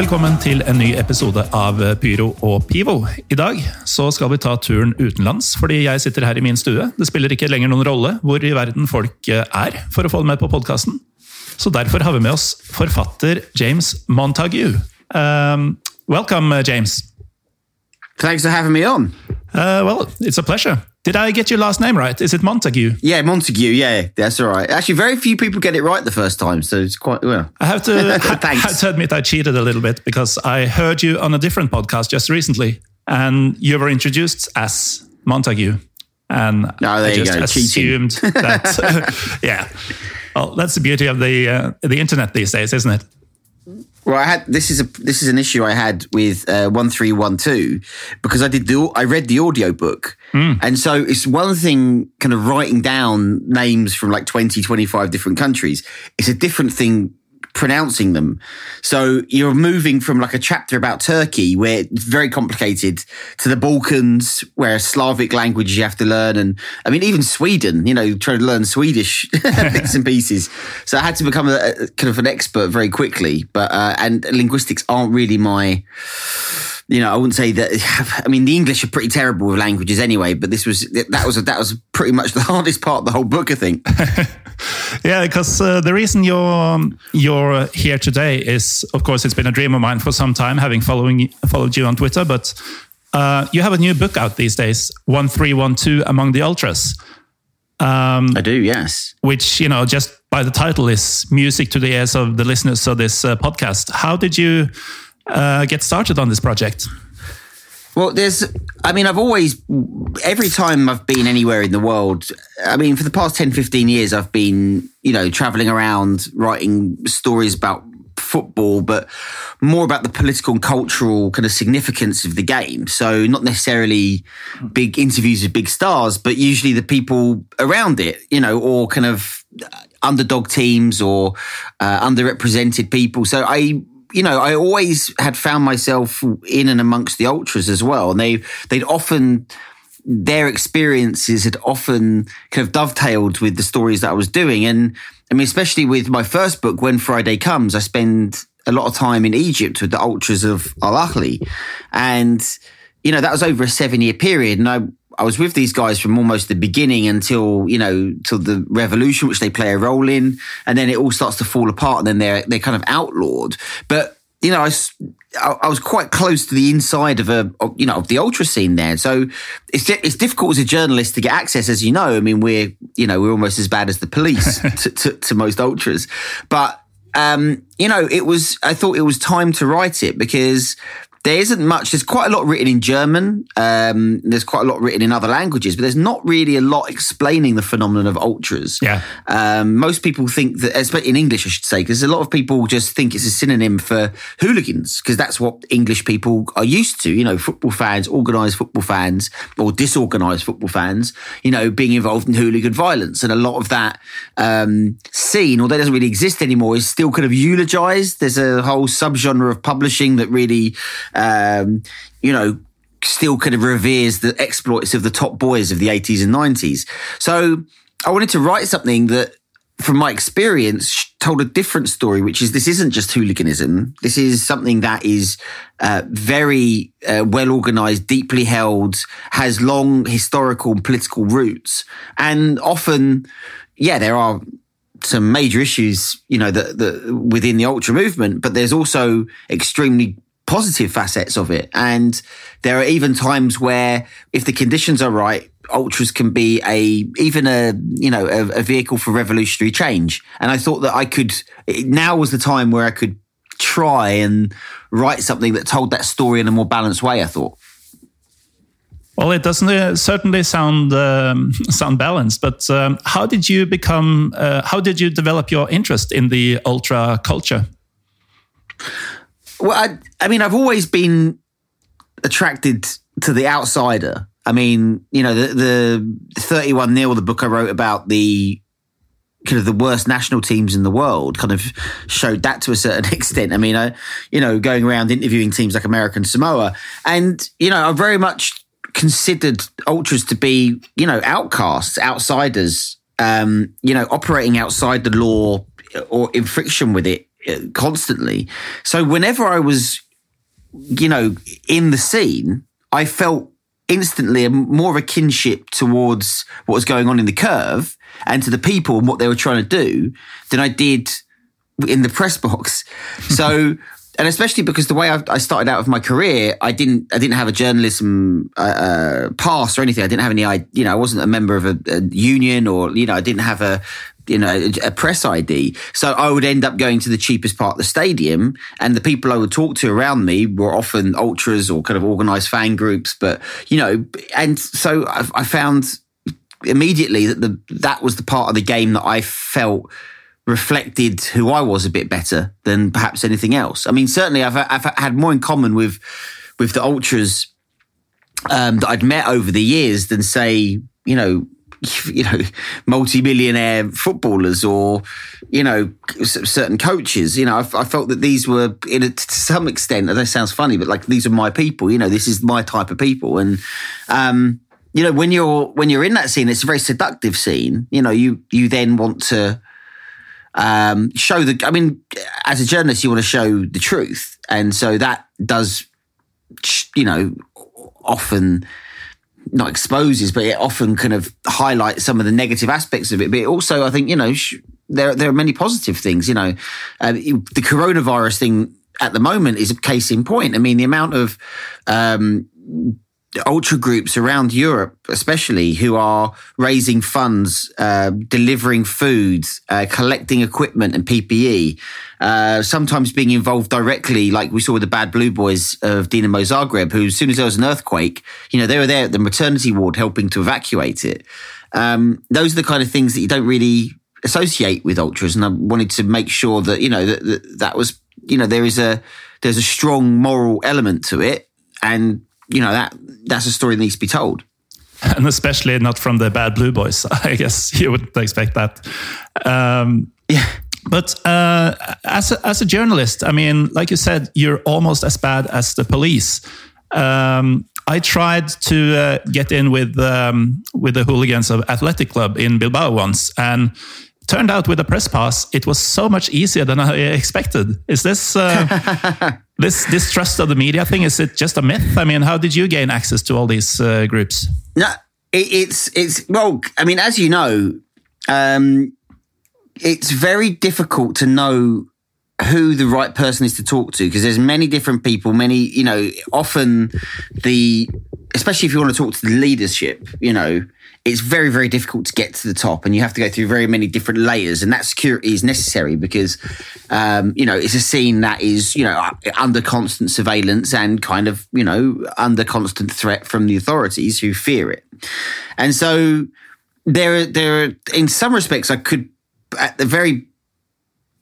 Velkommen til en ny episode av Pyro og Pivo. I dag så skal vi ta turen utenlands, fordi jeg sitter her i min stue. Det spiller ikke lenger noen rolle hvor i verden folk er for å få det med på podkasten. Så derfor har vi med oss forfatter James Montague. Um, welcome, James. Thanks for having me on. Uh, well, it's a pleasure. Did I get your last name right? Is it Montague? Yeah, Montague. Yeah, that's all right. Actually, very few people get it right the first time, so it's quite well. I have to, I have to admit I cheated a little bit because I heard you on a different podcast just recently, and you were introduced as Montague, and oh, I just assumed that. yeah, well, that's the beauty of the uh, the internet these days, isn't it? Well, I had this is a this is an issue I had with uh, one three one two because I did the I read the audio book mm. and so it's one thing kind of writing down names from like 20, 25 different countries. It's a different thing pronouncing them. So you're moving from like a chapter about Turkey where it's very complicated to the Balkans where Slavic languages you have to learn. And I mean, even Sweden, you know, trying to learn Swedish bits and pieces. So I had to become a, a, kind of an expert very quickly, but, uh, and linguistics aren't really my, you know, I wouldn't say that. I mean, the English are pretty terrible with languages anyway, but this was that was that was pretty much the hardest part of the whole book, I think. yeah, because uh, the reason you're you're here today is, of course, it's been a dream of mine for some time, having following followed you on Twitter. But uh, you have a new book out these days, one three one two among the ultras. Um, I do, yes. Which you know, just by the title, is music to the ears of the listeners of this uh, podcast. How did you? Uh, get started on this project? Well, there's, I mean, I've always, every time I've been anywhere in the world, I mean, for the past 10, 15 years, I've been, you know, traveling around writing stories about football, but more about the political and cultural kind of significance of the game. So, not necessarily big interviews with big stars, but usually the people around it, you know, or kind of underdog teams or uh, underrepresented people. So, I, you know, I always had found myself in and amongst the ultras as well, and they they'd often their experiences had often kind of dovetailed with the stories that I was doing, and I mean, especially with my first book, When Friday Comes, I spend a lot of time in Egypt with the ultras of Al Ahly, and you know that was over a seven year period, and I I was with these guys from almost the beginning until you know till the revolution, which they play a role in, and then it all starts to fall apart, and then they're they're kind of outlawed. But you know, I, I was quite close to the inside of a of, you know of the ultra scene there, so it's it's difficult as a journalist to get access, as you know. I mean, we're you know we're almost as bad as the police to, to, to most ultras, but um, you know, it was, I thought it was time to write it because there isn't much. There's quite a lot written in German. Um, there's quite a lot written in other languages, but there's not really a lot explaining the phenomenon of ultras. Yeah. Um, most people think that, especially in English, I should say, because a lot of people just think it's a synonym for hooligans, because that's what English people are used to. You know, football fans, organised football fans, or disorganised football fans. You know, being involved in hooligan violence, and a lot of that um, scene, although it doesn't really exist anymore, is still kind of eulogised. There's a whole subgenre of publishing that really um, you know, still kind of reveres the exploits of the top boys of the 80s and 90s. So I wanted to write something that, from my experience, told a different story, which is this isn't just hooliganism. This is something that is uh, very uh, well organized, deeply held, has long historical and political roots. And often, yeah, there are some major issues, you know, that, that within the ultra movement, but there's also extremely positive facets of it. And there are even times where, if the conditions are right, ultras can be a even a you know a, a, vehicle for revolutionary change. And I thought that I could now was the time where I could try and write something that told that story in a more balanced way. I thought. Well, it doesn't uh, certainly sound um, sound balanced, but um, how did you become? Uh, how did you develop your interest in the ultra culture? Well, I, I mean, I've always been attracted to the outsider. I mean, you know, the, the 31 nil, the book I wrote about the kind of the worst national teams in the world kind of showed that to a certain extent. I mean, I, you know, going around interviewing teams like American Samoa and, you know, I very much considered ultras to be, you know, outcasts, outsiders, um, you know, operating outside the law or in friction with it constantly. So whenever I was, you know, in the scene, I felt instantly a, more of a kinship towards what was going on in the curve and to the people and what they were trying to do than I did in the press box. So and especially because the way I, I, started out of my career, I didn't I didn't have a journalism uh, uh, pass or anything. I didn't have any, you know, I wasn't a member of a, a union or you know, I didn't have a you know a press ID. So I would end up going to the cheapest part of the stadium, and the people I would talk to around me were often ultras or kind of organised fan groups. But you know, and so I, I found immediately that the that was the part of the game that I felt reflected who I was a bit better than perhaps anything else. I mean, certainly I've, I've had more in common with with the ultras um, that I'd met over the years than say, you know, you know, multi-millionaire footballers or, you know, certain coaches. You know, I, I felt that these were, in a, to some extent, that sounds funny, but like these are my people. You know, this is my type of people, and um, you know, when you're when you're in that scene, it's a very seductive scene. You know, you you then want to um, show the. I mean, as a journalist, you want to show the truth, and so that does, you know, often not exposes, but it often kind of highlights some of the negative aspects of it. But also, I think you know, sh- there there are many positive things. You know, uh, the coronavirus thing at the moment is a case in point. I mean, the amount of um, ultra groups around Europe, especially who are raising funds, uh, delivering food, uh, collecting equipment and PPE, uh, sometimes being involved directly, like we saw with the Bad Blue Boys of Dinamo Zagreb, who as soon as there was an earthquake, you know, they were there at the maternity ward helping to evacuate it. Um, those are the kind of things that you don't really associate with ultras, and I wanted to make sure that you know that, that, that was you know there is a there's a strong moral element to it, and you know that that's a story that needs to be told. And especially not from the bad blue boys. I guess you wouldn't expect that. Um, yeah. But uh, as a, as a journalist, I mean, like you said, you're almost as bad as the police. Um, I tried to uh, get in with um, with the hooligans of Athletic Club in Bilbao once, and turned out with a press pass, it was so much easier than I expected. Is this uh, this distrust of the media thing? Is it just a myth? I mean, how did you gain access to all these uh, groups? No, it, it's it's well, I mean, as you know, um, it's very difficult to know who the right person is to talk to because there's many different people many you know often the especially if you want to talk to the leadership you know it's very, very difficult to get to the top, and you have to go through very many different layers, and that security is necessary because, um, you know, it's a scene that is, you know, under constant surveillance and kind of, you know, under constant threat from the authorities who fear it, and so there, there, in some respects, I could, at the very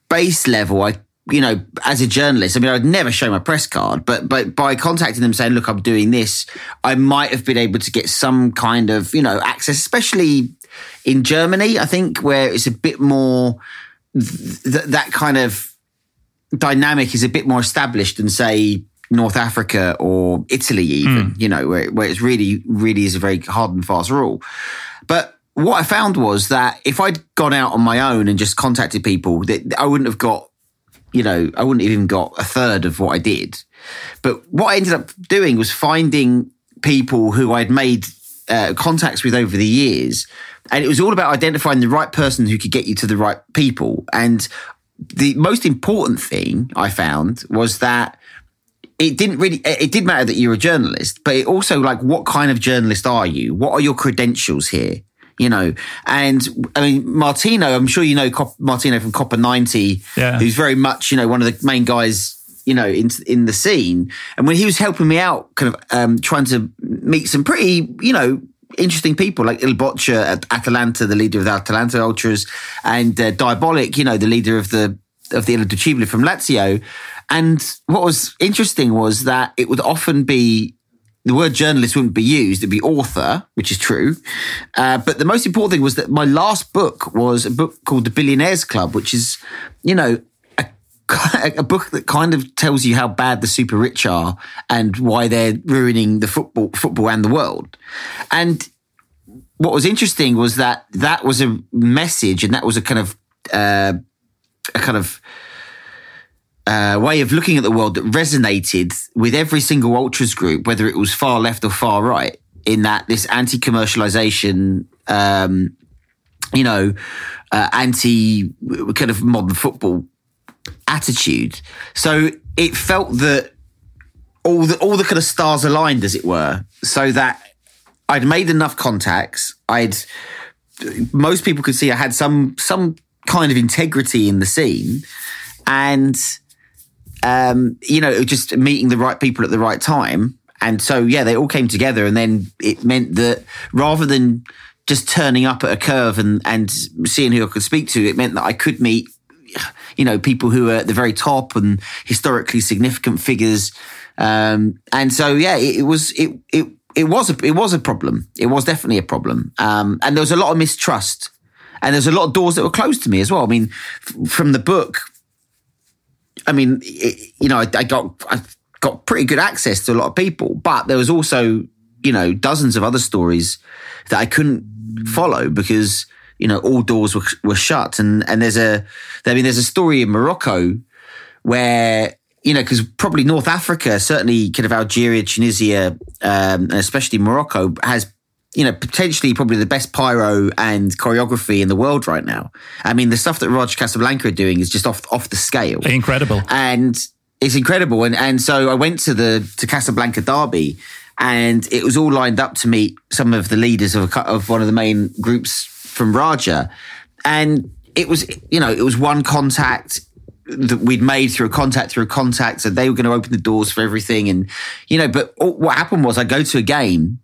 base level, I you know, as a journalist, I mean, I'd never show my press card, but but by contacting them saying, "Look, I'm doing this," I might have been able to get some kind of you know access, especially in Germany. I think where it's a bit more th- that kind of dynamic is a bit more established than say North Africa or Italy, even mm. you know, where where it's really really is a very hard and fast rule, but. What I found was that if I'd gone out on my own and just contacted people, that I wouldn't have got you know, I wouldn't have even got a third of what I did. But what I ended up doing was finding people who I'd made uh, contacts with over the years. And it was all about identifying the right person who could get you to the right people. And the most important thing I found was that it didn't really it did matter that you're a journalist but it also like what kind of journalist are you what are your credentials here you know. And I mean, Martino, I'm sure you know Martino from Copa 90, yeah. who's very much, you know, one of the main guys you know, in in the scene. And when he was helping me out, kind of um, trying to meet some pretty, you know, interesting people like Il Bocia at Atalanta, the leader of the Atalanta Ultras, and uh, Diabolik, you know, the leader of the of the Irreducibili from Lazio. And what was interesting was that it would often be the word journalist wouldn't be used, it'd be author, which is true. Uh, but the most important thing was that my last book was a book called The Billionaires Club, which is, you know, a, book that kind of tells you how bad the super rich are and why they're ruining the football, football and the world. And what was interesting was that that was a message and that was a kind of, uh, a kind of, uh, way of looking at the world that resonated with every single ultras group, whether it was far left or far right. In that this anti-commercialization, um, you know, uh, anti kind of modern football attitude. So it felt that all the all the kind of stars aligned, as it were, so that I'd made enough contacts. I'd most people could see I had some some kind of integrity in the scene, and um, you know, just meeting the right people at the right time. And so, yeah, they all came together, and then it meant that rather than just turning up at a curve and and seeing who I could speak to, it meant that I could meet, you know, people who are at the very top and historically significant figures. Um, and so, yeah, it, it was it it it was a it was a problem. It was definitely a problem, um, and there was a lot of mistrust, and there's a lot of doors that were closed to me as well. I mean, f- from the book, I mean, it, you know, I, I got I got pretty good access to a lot of people, but there was also you know dozens of other stories that I couldn't follow because you know all doors were were shut, and and there's a I mean there's a story in Morocco where you know, because probably North Africa, certainly kind of Algeria, Tunisia, um, and especially Morocco, has you know potentially probably the best pyro and choreography in the world right now. I mean, the stuff that Raja Casablanca are doing is just off off the scale, incredible, and it's incredible. And and so I went to the to Casablanca Derby, and it was all lined up to meet some of the leaders of a, of one of the main groups from Raja, and it was you know it was one contact that we'd made through a contact through a contact, so they were going to open the doors for everything, and you know. But what happened was I go to a game.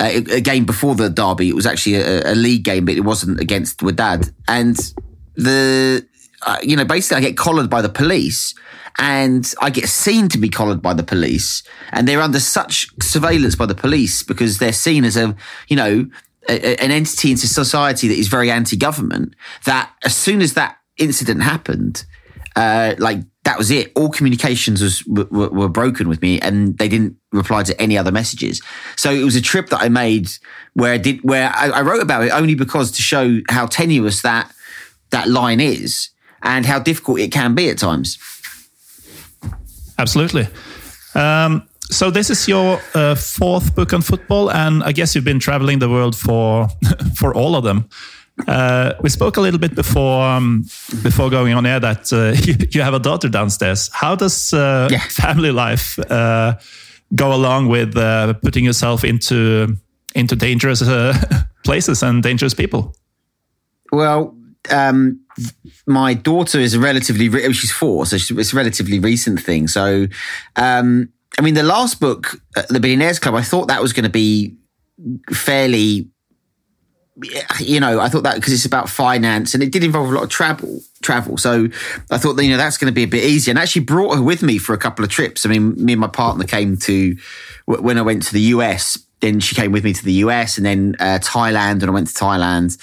Uh, a game before the derby, it was actually a, a league game, but it wasn't against Wydad. And the, uh, you know, basically I get collared by the police and I get seen to be collared by the police and they're under such surveillance by the police because they're seen as a, you know, a, an entity in society that is very anti-government that as soon as that incident happened, uh, like that was it. All communications was were, were, broken with me, and they didn't reply to any other messages. So it was a trip that I made where I did where I, I wrote about it only because to show how tenuous that that line is and how difficult it can be at times. Absolutely. Um, so this is your uh, fourth book on football, and I guess you've been traveling the world for for all of them. Uh, we spoke a little bit before um, before going on air that uh, you, you, have a daughter downstairs. How does uh, yeah. family life uh, go along with uh, putting yourself into into dangerous uh, places and dangerous people? Well, um, my daughter is a relatively re- she's four, so it's a relatively recent thing. So, um, I mean, the last book, The Billionaires Club, I thought that was going to be fairly you know, I thought that because it's about finance and it did involve a lot of travel, travel. So I thought you know, that's going to be a bit easier and actually brought her with me for a couple of trips. I mean, me and my partner came to, when I went to the US, then she came with me to the US and then uh, Thailand, and I went to Thailand.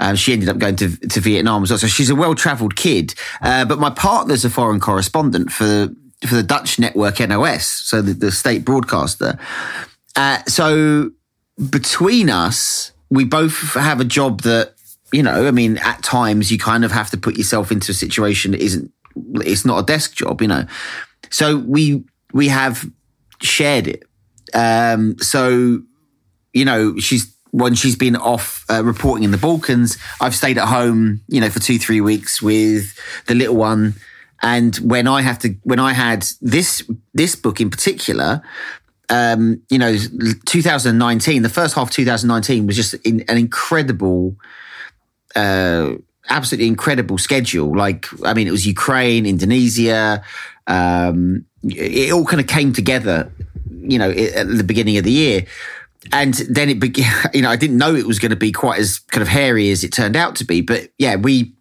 Um, she ended up going to, to Vietnam as well. So she's a well traveled kid. Uh, but my partner's a foreign correspondent for for the Dutch network NOS, so the, the state broadcaster. Uh, so between us, we both have a job that, you know, I mean, at times you kind of have to put yourself into a situation that isn't, it's not a desk job, you know. So we, we have shared it. Um, so, you know, she's, when she's been off uh, reporting in the Balkans, I've stayed at home, you know, for two, three weeks with the little one. And when I have to, when I had this, this book in particular, um, you know, 2019, the first half of 2019 was just in, an incredible, uh, absolutely incredible schedule. Like, I mean, it was Ukraine, Indonesia. Um, it all kind of came together, you know, at the beginning of the year. And then it began, you know, I didn't know it was going to be quite as kind of hairy as it turned out to be. But yeah, we,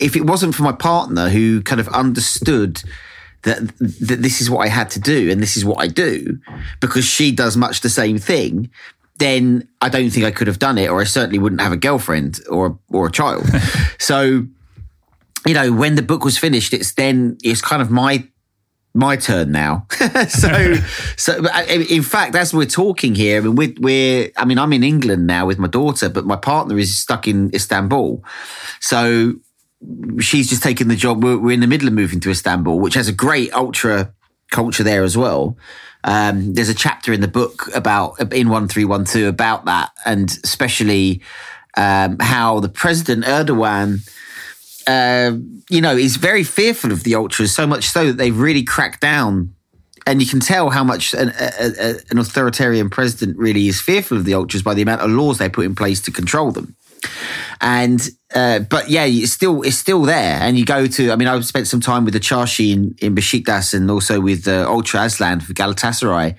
if it wasn't for my partner who kind of understood that, that this is what I had to do and this is what I do because she does much the same thing, then I don't think I could have done it, or I certainly wouldn't have a girlfriend or or a child. so, you know, when the book was finished, it's then it's kind of my my turn now. so, so uh, in fact, as we're talking here, I mean, we're, we're, I mean, I'm in England now with my daughter, but my partner is stuck in Istanbul. So she's just taken the job. We're, we're in the middle of moving to Istanbul, which has a great ultra culture there as well. Um, there's a chapter in the book about in one three one two about that, and especially um, how the president Erdogan. Uh, you know, is very fearful of the ultras, so much so that they've really cracked down and you can tell how much an, a, a, an, authoritarian president really is fearful of the ultras by the amount of laws they put in place to control them. And uh, but yeah, it's still it's still there. And you go to, I mean, I've spent some time with the Çarşı in, in Besiktas and also with uh, Ultra Aslan for Galatasaray.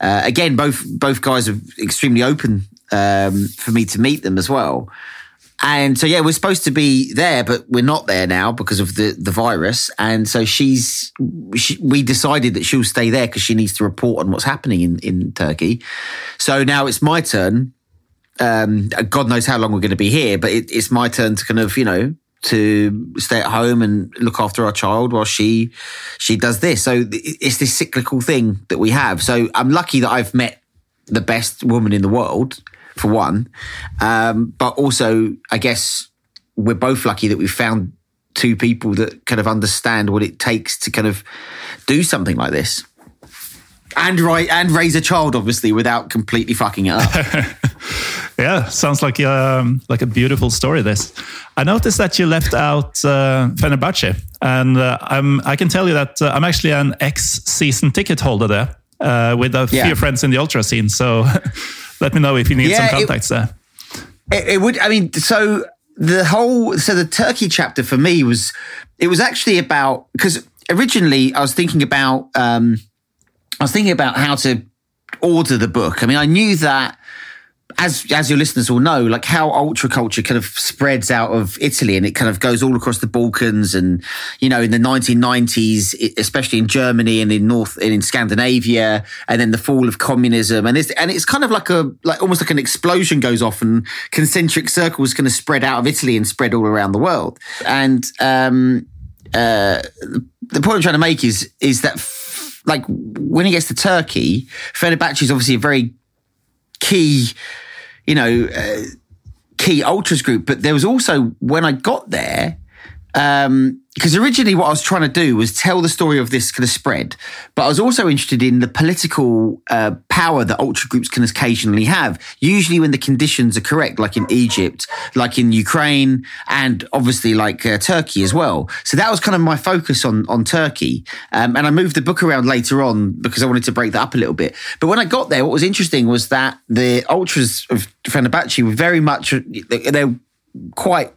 Uh, again, both both guys are extremely open um, for me to meet them as well. And so, yeah, we're supposed to be there, but we're not there now because of the, the virus. And so she's, she, we decided that she'll stay there because she needs to report on what's happening in, in Turkey. So now it's my turn. Um, God knows how long we're going to be here, but it, it's my turn to kind of, you know, to stay at home and look after our child while she, she does this. So it's this cyclical thing that we have. So I'm lucky that I've met the best woman in the world for one. Um, but also, I guess we're both lucky that we found two people that kind of understand what it takes to kind of do something like this. And right and raise a child, obviously, without completely fucking it up. yeah, sounds like um, like a beautiful story. This, I noticed that you left out uh, Fenerbahce, and uh, I'm I can tell you that uh, I'm actually an ex-season ticket holder there uh, with a yeah. few friends in the ultra scene. So let me know if you need yeah, some contacts it, there. It, it would. I mean, so the whole so the Turkey chapter for me was it was actually about because originally I was thinking about um, I was thinking about how to order the book. I mean, I knew that as as your listeners will know, like how ultra culture kind of spreads out of Italy and it kind of goes all across the Balkans and you know in the 1990s, especially in Germany and in North and in Scandinavia, and then the fall of communism and it's and it's kind of like a like almost like an explosion goes off and concentric circles kind of spread out of Italy and spread all around the world. And um, uh, the point I'm trying to make is is that. Like when he gets to Turkey, Fenerbahce is obviously a very key, you know, uh, key ultras group. But there was also when I got there, um, because originally what I was trying to do was tell the story of this kind of spread, but I was also interested in the political uh, power that ultra groups can occasionally have. Usually when the conditions are correct, like in Egypt, like in Ukraine, and obviously like uh, Turkey as well. So that was kind of my focus on on Turkey, um, and I moved the book around later on because I wanted to break that up a little bit. But when I got there, what was interesting was that the ultras of Fenerbahce were very much they're quite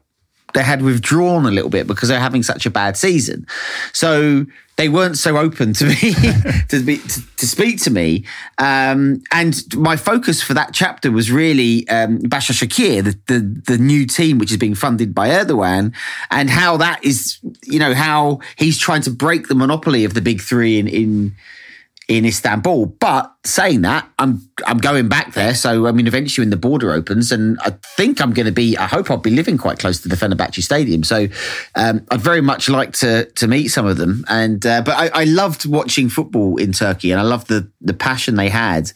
they had withdrawn a little bit because they're having such a bad season. So they weren't so open to me to, be, to, to, speak to me. Um, and my focus for that chapter was really um, Başakşehir, the, the, the new team which is being funded by Erdogan, and how that is, you know, how he's trying to break the monopoly of the big three in in in Istanbul. But saying that, I'm I'm going back there. So I mean, eventually when the border opens, and I think I'm going to be. I hope I'll be living quite close to the Fenerbahce Stadium. So um, I'd very much like to to meet some of them. And uh, but I, I, loved watching football in Turkey, and I loved the the passion they had,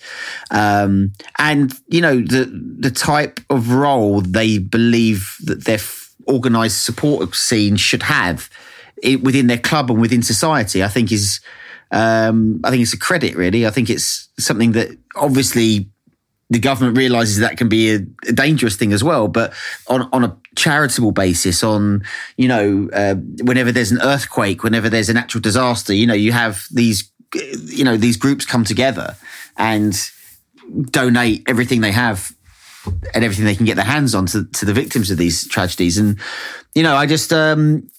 um, and you know the the type of role they believe that their organised support scene should have within their club and within society. I think is um, I think it's a credit, really. I think it's something that obviously the government realizes that can be a, a dangerous thing as well. But on on a charitable basis, on you know, uh, whenever there's an earthquake, whenever there's a natural disaster, you know, you have these you know these groups come together and donate everything they have and everything they can get their hands on to, to the victims of these tragedies. And you know, I just um,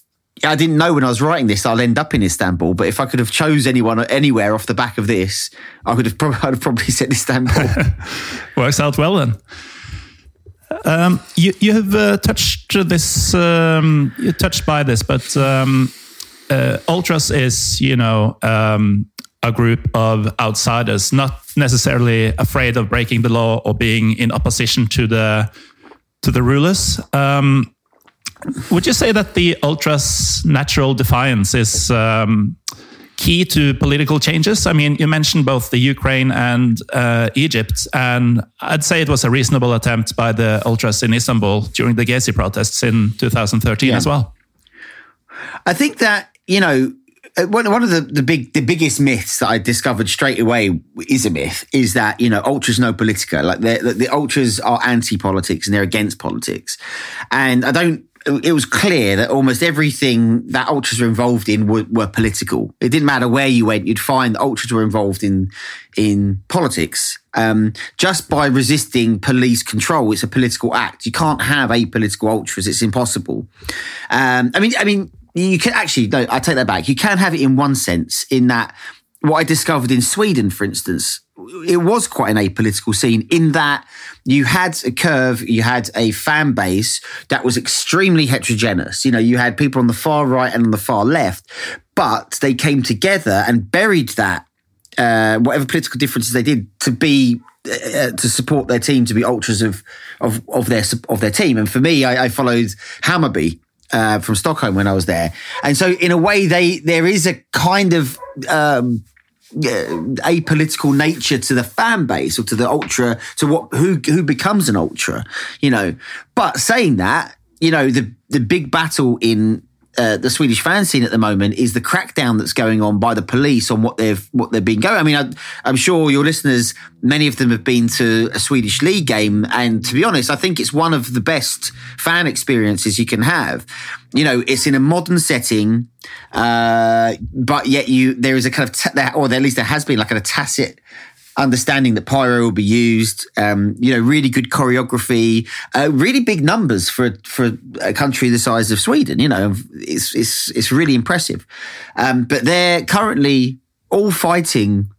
I didn't know when I was writing this I'll end up in Istanbul, but if I could have chose anyone anywhere off the back of this, I would have probably, I'd have probably said Istanbul. Works out well then. Um, you you have uh, touched this, um, you touched by this, but um, uh, ultras is you know um, a group of outsiders, not necessarily afraid of breaking the law or being in opposition to the to the rulers. Um, would you say that the ultras' natural defiance is um, key to political changes? I mean, you mentioned both the Ukraine and uh, Egypt, and I'd say it was a reasonable attempt by the ultras in Istanbul during the Gezi protests in 2013 yeah. as well. I think that you know uh, one one of the, the big the biggest myths that I discovered straight away is a myth is that you know ultras know politica like the the ultras are anti politics and they're against politics, and I don't. It was clear that almost everything that ultras were involved in were, were political. It didn't matter where you went; you'd find that ultras were involved in in politics. Um, just by resisting police control, it's a political act. You can't have apolitical ultras; it's impossible. Um, I mean, I mean, you can actually no i take that back you can have it in one sense in that what i discovered in sweden for instance it was quite an apolitical scene in that you had a curve you had a fan base that was extremely heterogeneous. You know you had people on the far right and on the far left but they came together and buried that uh, whatever political differences they did to be uh, to support their team to be ultras of of of their of their team. And for me I, I followed Hammarby uh, from Stockholm when I was there, and so in a way, they there is a kind of um, apolitical nature to the fan base or to the ultra to what who who becomes an ultra, you know. But saying that, you know, the the big battle in uh, the Swedish fan scene at the moment is the crackdown that's going on by the police on what they've what they've been going. I mean, I, am sure your listeners, many of them have been to a Swedish league game, and to be honest, I think it's one of the best fan experiences you can have. You know, it's in a modern setting, uh, but yet you there is a kind of or at least there has been like a tacit understanding that pyro will be used. Um, you know, really good choreography, uh, really big numbers for for a country the size of Sweden. You know, it's it's it's really impressive. Um, but they're currently all fighting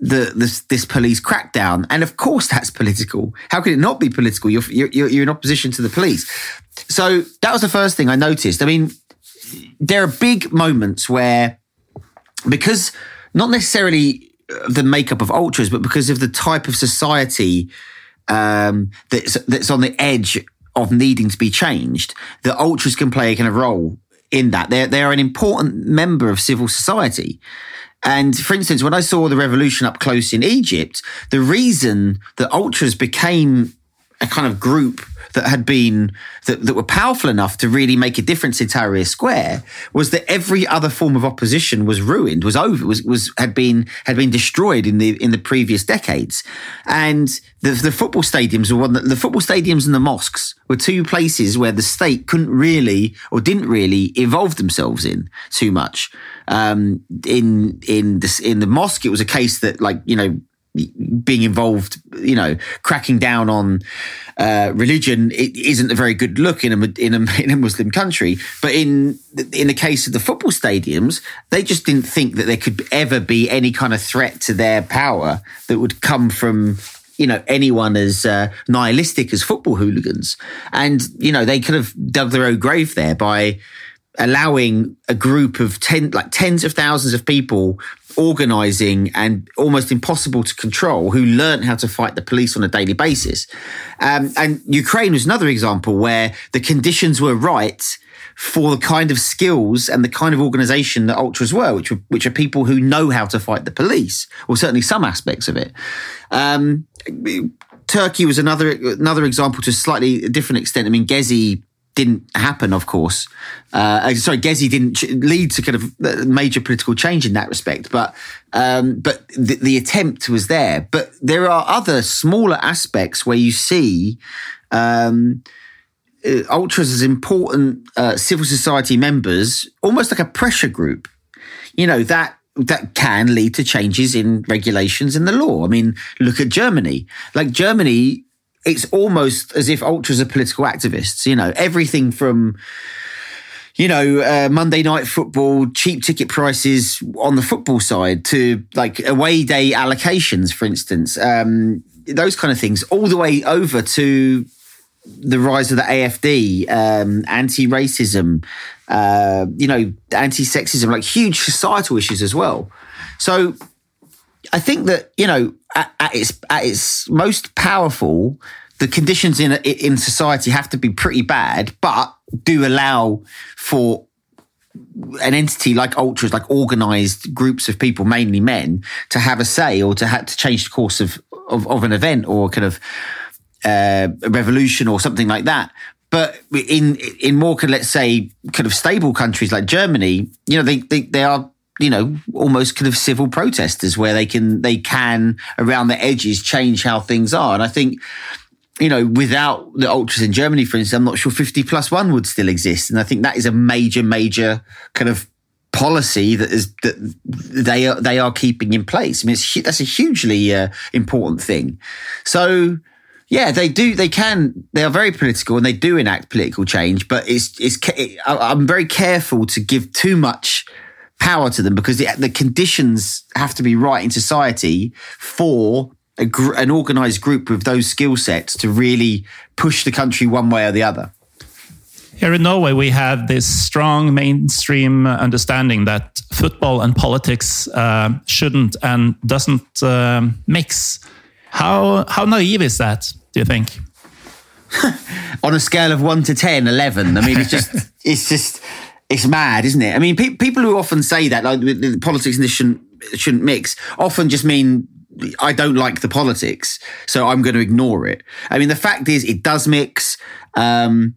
the this, this police crackdown, and of course that's political. How could it not be political? You're you're you're in opposition to the police. So that was the first thing I noticed. I mean, there are big moments where because not necessarily the makeup of ultras, but because of the type of society um, that's that's on the edge of needing to be changed, the ultras can play a kind of role in that. They're they're an important member of civil society. And for instance, when I saw the revolution up close in Egypt, the reason that ultras became a kind of group that had been that, that were powerful enough to really make a difference in Tahrir Square was that every other form of opposition was ruined, was over, was was had been had been destroyed in the in the previous decades, and the the football stadiums were one that, the football stadiums and the mosques were two places where the state couldn't really or didn't really evolve themselves in too much. Um, in in this in the mosque, it was a case that like you know being involved, you know, cracking down on uh, religion, it isn't a very good look in a, in a in a Muslim country. But in in the case of the football stadiums, they just didn't think that there could ever be any kind of threat to their power that would come from you know anyone as uh, nihilistic as football hooligans, and you know they could have dug their own grave there by allowing a group of ten like tens of thousands of people organizing and almost impossible to control who learned how to fight the police on a daily basis. Um, and Ukraine was another example where the conditions were right for the kind of skills and the kind of organization that ultras were, which were, which are people who know how to fight the police, or certainly some aspects of it. Um, Turkey was another another example to a slightly different extent. I mean, Gezi didn't happen, of course. Uh, sorry, Gezi didn't lead to kind of uh, major political change in that respect, but um, but the, the, attempt was there. But there are other smaller aspects where you see um, uh, ultras as important uh, civil society members, almost like a pressure group. You know that that can lead to changes in regulations in the law. I mean, look at Germany. Like Germany it's almost as if ultras are political activists. You know, everything from you know, uh, Monday night football, cheap ticket prices on the football side to like away day allocations, for instance, um, those kind of things, all the way over to the rise of the AFD, um, anti racism, uh, you know, anti sexism, like huge societal issues as well. So I think that, you know, at, at its, at its most powerful, the conditions in in society have to be pretty bad, but do allow for an entity like ultras, like organized groups of people, mainly men, to have a say or to have to change the course of of, of an event or kind of uh, a revolution or something like that. but in in more let's say kind of stable countries like Germany, you know, they they, they are you know almost kind of civil protesters where they can they can around the edges change how things are, and I think you know, without the ultras in Germany, for instance, I'm not sure 50 plus one would still exist. And I think that is a major, major kind of policy that is that they are they are keeping in place. I mean, that's a hugely uh, important thing. So, yeah, they do. They can. They are very political and they do enact political change. But it's it's. I'm very careful to give too much power to them because the, the conditions have to be right in society for gr- an organized group with those skill sets to really push the country one way or the other. Here in Norway, we have this strong mainstream understanding that football and politics uh, shouldn't and doesn't uh, mix. How how naive is that? Do you think? On a scale of one to 10, 11. I mean, it's just it's just it's mad, isn't it? I mean, pe- people who often say that like politics and this shouldn't shouldn't mix often just mean I don't like the politics, so I'm going to ignore it. I mean, the fact is, it does mix. Um,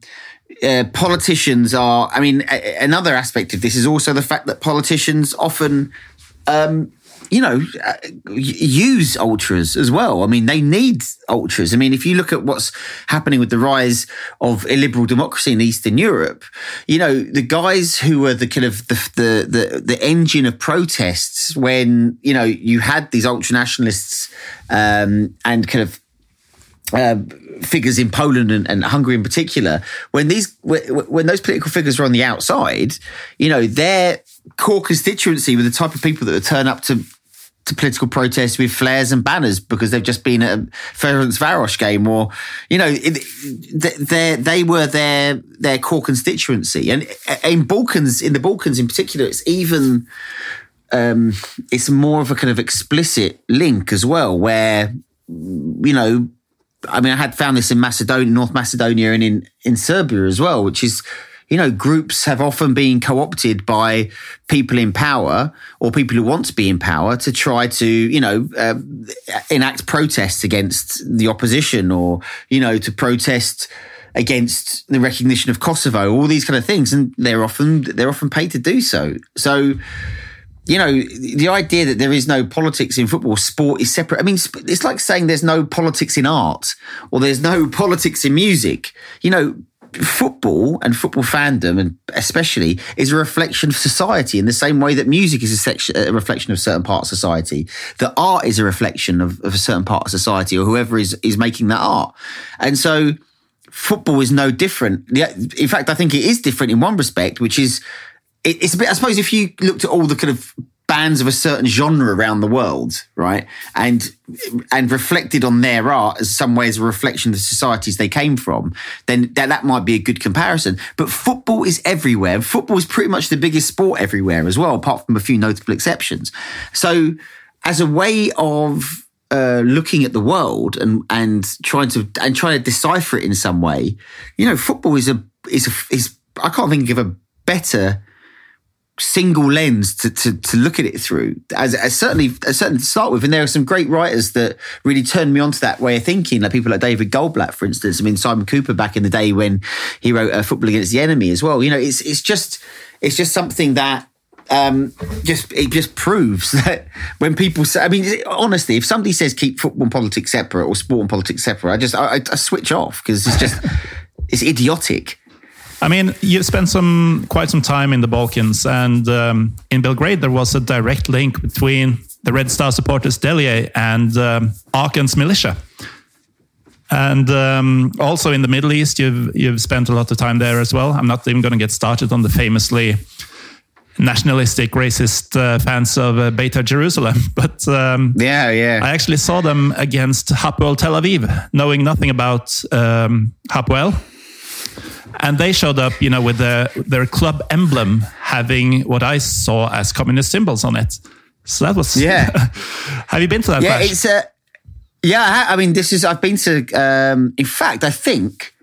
uh, politicians are, I mean, a- another aspect of this is also the fact that politicians often um, you know, uh, use ultras as well. I mean, they need ultras. I mean, if you look at what's happening with the rise of illiberal democracy in Eastern Europe, you know, the guys who were the kind of the the the, the engine of protests when you know you had these ultra nationalists um, and kind of. Uh, figures in Poland and, and, Hungary in particular, when these when those political figures are on the outside, you know their core constituency were the type of people that would turn up to to political protests with flares and banners because they've just been at a Ferencvaros game or, you know, they they were their their core constituency. And in Balkans, in the Balkans in particular, it's even um, it's more of a kind of explicit link as well, where you know, I mean, I had found this in Macedonia, North Macedonia, and in in Serbia as well, which is you know, groups have often been co-opted by people in power or people who want to be in power to try to, you know, uh, enact protests against the opposition or, you know, to protest against the recognition of Kosovo, all these kind of things. And they're often, they're often paid to do so. So, you know, the idea that there is no politics in football, sport is separate. I mean, it's like saying there's no politics in art or there's no politics in music. You know, football and football fandom, and especially, is a reflection of society in the same way that music is a, section, a reflection of certain part of society. That art is a reflection of, of a certain part of society, or whoever is is making that art. And so, football is no different. In fact, I think it is different in one respect, which is it's a bit. I suppose if you looked at all the kind of bands of a certain genre around the world, right? And and reflected on their art as some ways a reflection of the societies they came from, then that, that might be a good comparison. But football is everywhere. Football is pretty much the biggest sport everywhere as well, apart from a few notable exceptions. So as a way of uh, looking at the world and and trying to and trying to decipher it in some way, you know, football is a is a, is I can't think of a better single lens to, to, to look at it through. As, as certainly as certainly to start with and there are some great writers that really turned me on to that way of thinking like people like David Goldblatt for instance. I mean Simon Kuper back in the day when he wrote uh, Football Against the Enemy as well. You know it's it's just it's just something that um, just it just proves that when people say, I mean, honestly, if somebody says keep football and politics separate or sport and politics separate, I just I, I switch off because it's just it's idiotic. I mean, you've spent some quite some time in the Balkans, and um, in Belgrade there was a direct link between the Red Star supporters Delije and um, Arkan's militia. And um, also in the Middle East, you've you've spent a lot of time there as well. I'm not even going to get started on the famously nationalistic, racist uh, fans of uh, Beitar Jerusalem. But um, yeah, yeah, I actually saw them against Hapoel Tel Aviv, knowing nothing about um, Hapoel and they showed up, you know, with the, their club emblem having what I saw as communist symbols on it. So that was yeah. have you been to that? Yeah, it's a yeah. I mean, this is I've been to. Um, in fact, I think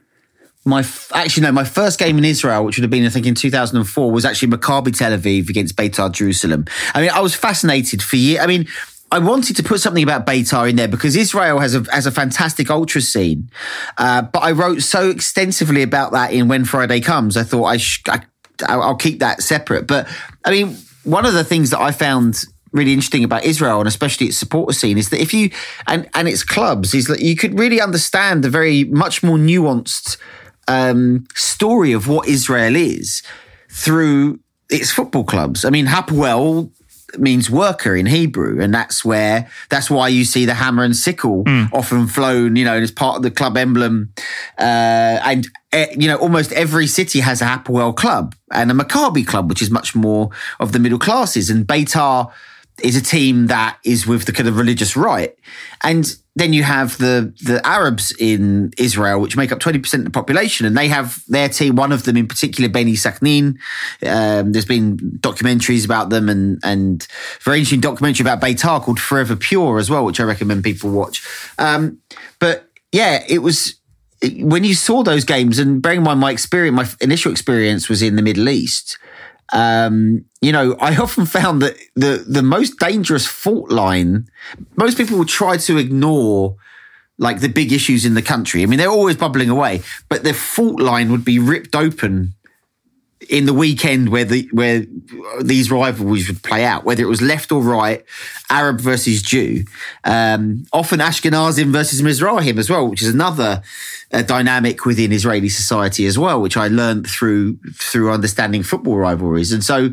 my actually no, my first game in Israel, which would have been I think in 2004, was actually Maccabi Tel Aviv against Beitar Jerusalem. I mean, I was fascinated for years. I mean, I wanted to put something about Beitar in there because Israel has a has a fantastic ultra scene, uh, but I wrote so extensively about that in When Friday Comes. I thought I, sh- I I'll keep that separate. But I mean, one of the things that I found really interesting about Israel and especially its supporter scene is that if you and and its clubs is that you could really understand the very much more nuanced um, story of what Israel is through its football clubs. I mean, Hapoel means worker in Hebrew, and that's where that's why you see the hammer and sickle mm. often flown, you know, as part of the club emblem. Uh, and uh, you know, almost every city has a Hapoel club and a Maccabi club, which is much more of the middle classes. And Beitar is a team that is with the kind of religious right. And then you have the the Arabs in Israel, which make up twenty percent of the population, and they have their team. One of them, in particular, Bnei Sakhnin. Um, there's been documentaries about them, and and very interesting documentary about Beitar called Forever Pure as well, which I recommend people watch. Um, but yeah, it was when you saw those games, and bearing in mind my experience, my initial experience was in the Middle East. Um, you know, I often found that the the most dangerous fault line, most people will try to ignore like the big issues in the country. I mean, they're always bubbling away, but the fault line would be ripped open in the weekend where the where these rivalries would play out, whether it was left or right, Arab versus Jew, um, often Ashkenazim versus Mizrahim as well, which is another uh, dynamic within Israeli society as well, which I learned through through understanding football rivalries, and so.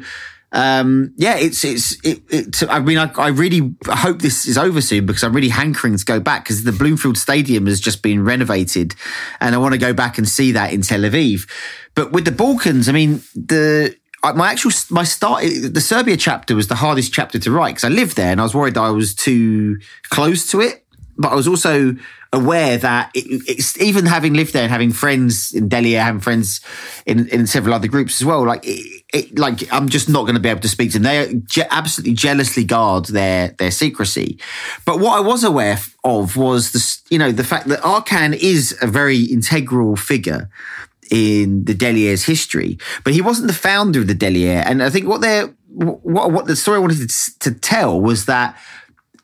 Um, yeah, it's it's it, it, I mean, I, I really hope this is over soon because I'm really hankering to go back because the Bloomfield Stadium has just been renovated, and I want to go back and see that in Tel Aviv. But with the Balkans, I mean, the my actual my start the Serbia chapter was the hardest chapter to write because I lived there and I was worried that I was too close to it, but I was also aware that it, even having lived there and having friends in Delije, having friends in, in several other groups as well. Like, it, it, like I'm just not going to be able to speak to them. They je- absolutely jealously guard their their secrecy. But what I was aware of was the you know the fact that Arkan is a very integral figure in the Delije's history, but he wasn't the founder of the Delije. And I think what they what, what the story I wanted to, to tell was that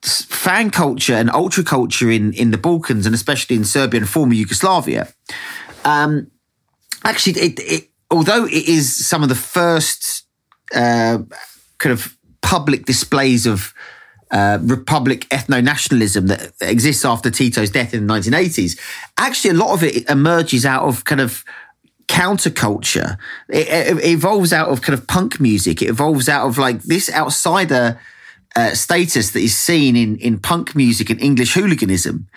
fan culture and ultra culture in, in the Balkans and especially in Serbia and former Yugoslavia, um, actually, it, it, although it is some of the first uh, kind of public displays of uh, republic ethno nationalism that exists after Tito's death in the 1980s, actually, a lot of it emerges out of kind of counterculture. It, it, evolves out of kind of punk music. It evolves out of like this outsider uh, status that is seen in in punk music and English hooliganism,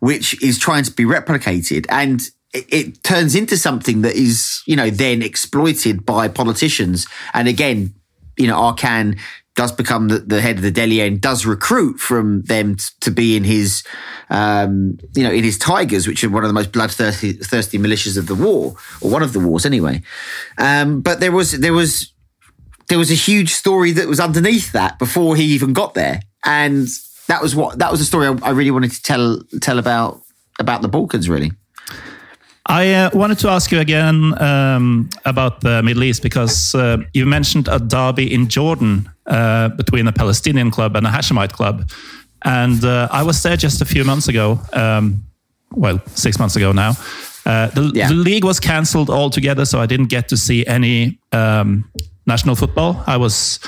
which is trying to be replicated and. It, it turns into something that is, you know, then exploited by politicians. And again, you know, Arkan does become the, the, head of the Delije and does recruit from them t- to be in his, um, you know, in his Tigers, which are one of the most bloodthirsty thirsty militias of the war, or one of the wars anyway. Um, but there was there was there was a huge story that was underneath that before he even got there, and that was what that was a story I, I really wanted to tell tell about about the Balkans, really. I uh, wanted to ask you again um, about the Middle East because uh, you mentioned a derby in Jordan uh, between a Palestinian club and a Hashemite club. And uh, I was there just a few months ago, um, well, six months ago now. Uh, the, yeah. the, league was cancelled altogether, so I didn't get to see any um, national football. I was,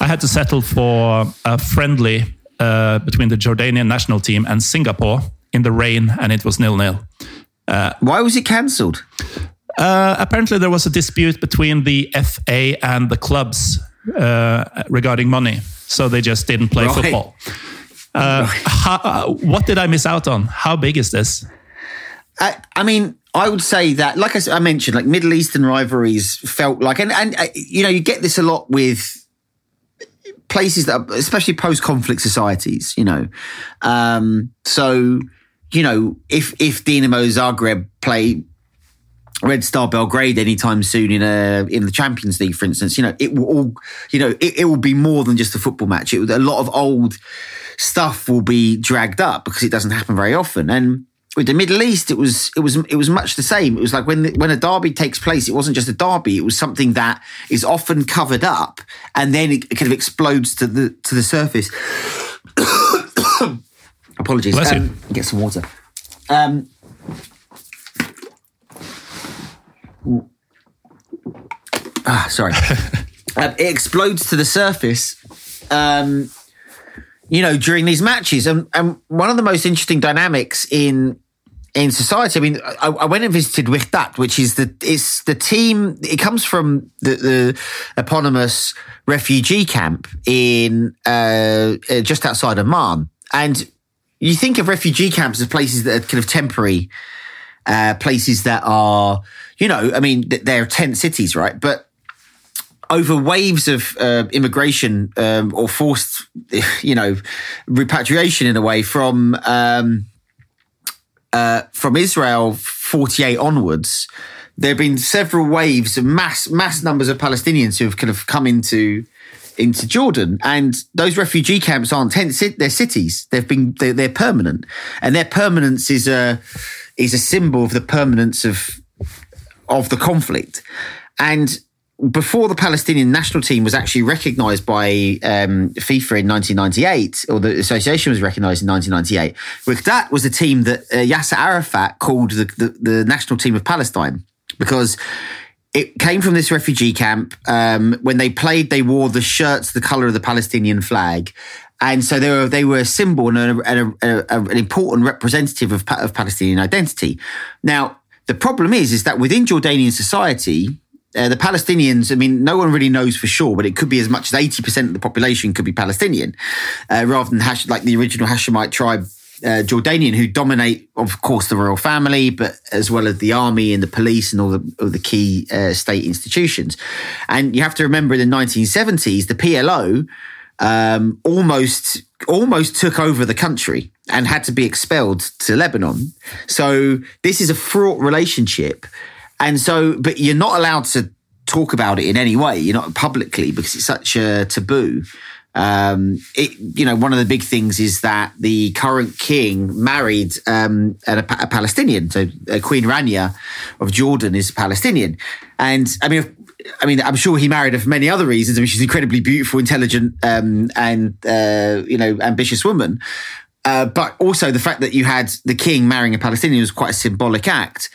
I had to settle for a friendly uh, between the Jordanian national team and Singapore in the rain, and it was nil nil. Uh, Why was it cancelled? Uh, apparently, there was a dispute between the FA and the clubs uh, regarding money, so they just didn't play right. football. Uh, right. How, uh, what did I miss out on? How big is this? I, I mean, I would say that, like I, I, mentioned, like Middle Eastern rivalries felt like, and, and uh, you know, you get this a lot with places that, are, especially post-conflict societies, you know. Um, so you know, if if Dinamo Zagreb play Red Star Belgrade anytime soon in a in the Champions League, for instance, you know, it will all, you know, it, it will be more than just a football match. It, a lot of old stuff will be dragged up because it doesn't happen very often. And with the Middle East, it was it was it was much the same. It was like when the, when a derby takes place, it wasn't just a derby; it was something that is often covered up, and then it kind of explodes to the to the surface. Apologies. Bless you. Um, get some water. Um, ah, sorry. um, it explodes to the surface. Um, you know, during these matches, and, and one of the most interesting dynamics in in society. I mean, I, I went and visited Wehdat, which is the it's the team. It comes from the, the eponymous refugee camp in uh, uh, just outside of Amman, and you think of refugee camps as places that are kind of temporary, uh, places that are, you know, I mean, they're tent cities, right? But over waves of uh, immigration um, or forced, you know, repatriation in a way from um, uh, from Israel 48 onwards, there have been several waves of mass mass numbers of Palestinians who have kind of come into into Jordan, and those refugee camps aren't tents; they're cities. They've been they're, they're permanent, and their permanence is a is a symbol of the permanence of of the conflict. And before the Palestinian national team was actually recognised by um, FIFA in 1998, or the association was recognised in 1998, that was the team that uh, Yasser Arafat called the, the, the national team of Palestine because it came from this refugee camp. Um, when they played, they wore the shirts the color of the Palestinian flag. And so they were they were a symbol and, a, and a, a, an important representative of, of Palestinian identity. Now the problem is is that within Jordanian society, uh, the Palestinians, I mean, no one really knows for sure, but it could be as much as 80% of the population could be Palestinian, uh, rather than Hash, like the original Hashemite tribe uh, Jordanian who dominate, of course, the royal family, but as well as the army and the police and all the, all the key uh, state institutions. And you have to remember in the 1970s, the PLO um, almost almost took over the country and had to be expelled to Lebanon. So this is a fraught relationship. And so, but you're not allowed to talk about it in any way. You're not publicly because it's such a taboo. Um, it, you know, one of the big things is that the current king married um, a, a, Palestinian. So uh, Queen Rania of Jordan is Palestinian, and I mean, I mean, I'm sure he married her for many other reasons. I mean, she's an incredibly beautiful, intelligent, um, and uh, you know, ambitious woman. Uh, but also the fact that you had the king marrying a Palestinian was quite a symbolic act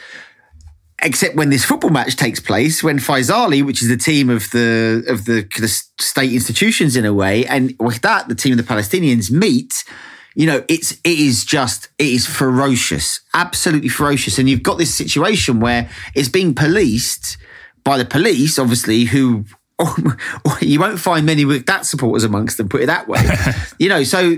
except when this football match takes place, when Faisali, which is the team of the of the, the state institutions in a way, and Wehdat, the team of the Palestinians meet. You know, it's it is just it is ferocious, absolutely ferocious, and you've got this situation where it's being policed by the police, obviously, who you won't find many Wehdat supporters amongst them. Put it that way, you know. So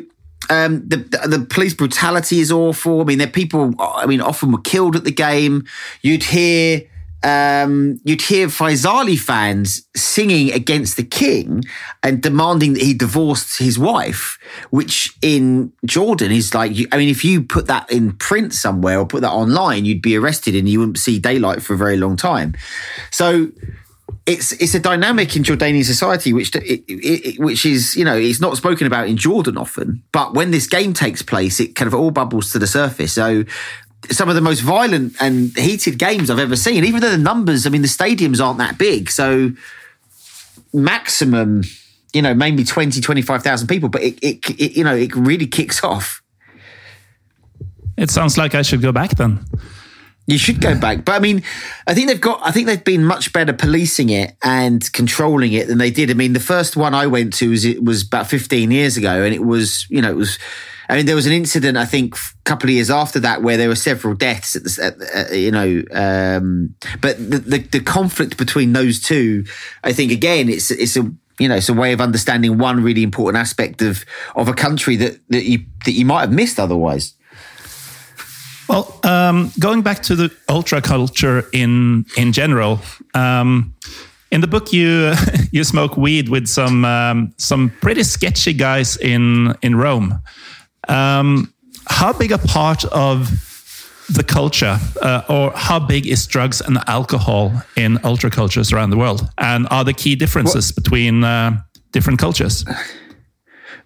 um, the, the police brutality is awful. I mean, there people. I mean, often were killed at the game. You'd hear um, you'd hear Faisali fans singing against the king and demanding that he divorced his wife, which in Jordan is like, I mean, if you put that in print somewhere or put that online, you'd be arrested and you wouldn't see daylight for a very long time. So it's it's a dynamic in Jordanian society which it, it, which is you know it's not spoken about in Jordan often, but when this game takes place, it kind of all bubbles to the surface. So some of the most violent and heated games I've ever seen, even though the numbers, I mean, the stadiums aren't that big, so maximum, you know, maybe 20, 25,000 people, but it, it, it you know, it really kicks off. It sounds like I should go back then. You should go back. But I mean, I think they've got, I think they've been much better policing it and controlling it than they did. I mean, the first one I went to was, it was about 15 years ago and it was, you know, it was, I mean, there was an incident, I think, a couple of years after that where there were several deaths at the, at, you know, um, but the, the, the conflict between those two, I think, again, it's, it's a, you know, it's a way of understanding one really important aspect of, of a country that, that you, that you might have missed otherwise. Well, um, going back to the ultra culture in in general, um, in the book you you smoke weed with some um, some pretty sketchy guys in in Rome. Um, how big a part of the culture, uh, or how big is drugs and alcohol in ultra cultures around the world, and are the key differences well, between uh, different cultures?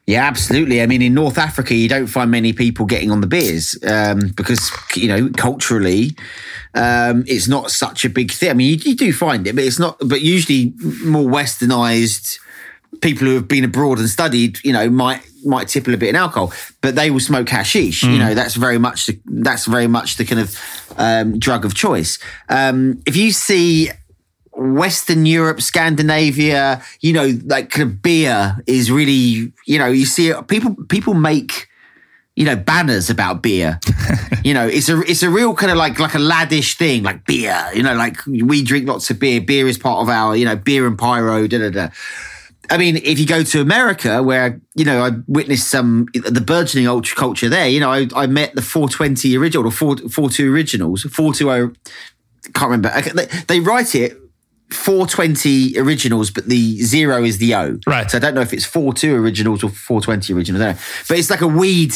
Yeah, absolutely. I mean, in North Africa, you don't find many people getting on the beers um, because, you know, culturally, um, it's not such a big thing. I mean, you, you, do find it, but it's not, but usually more westernized people who have been abroad and studied, you know, might might tipple a bit in alcohol, but they will smoke hashish. You know, that's very much the, that's very much the kind of um, drug of choice. Um, if you see Western Europe, Scandinavia, you know, like kind of beer is really, you know, you see it, people people make you know banners about beer you know it's a it's a real kind of like like a laddish thing like beer you know like we drink lots of beer beer is part of our you know beer and pyro da da da I mean, if you go to America, where you know I witnessed some the burgeoning ultra culture there, you know, I, I met the 420 original or 4, 42 originals, 420. Can't remember. They, they write it 420 originals, but the zero is the O. Right. So I don't know if it's 42 originals or 420 originals. I don't know. But it's like a weed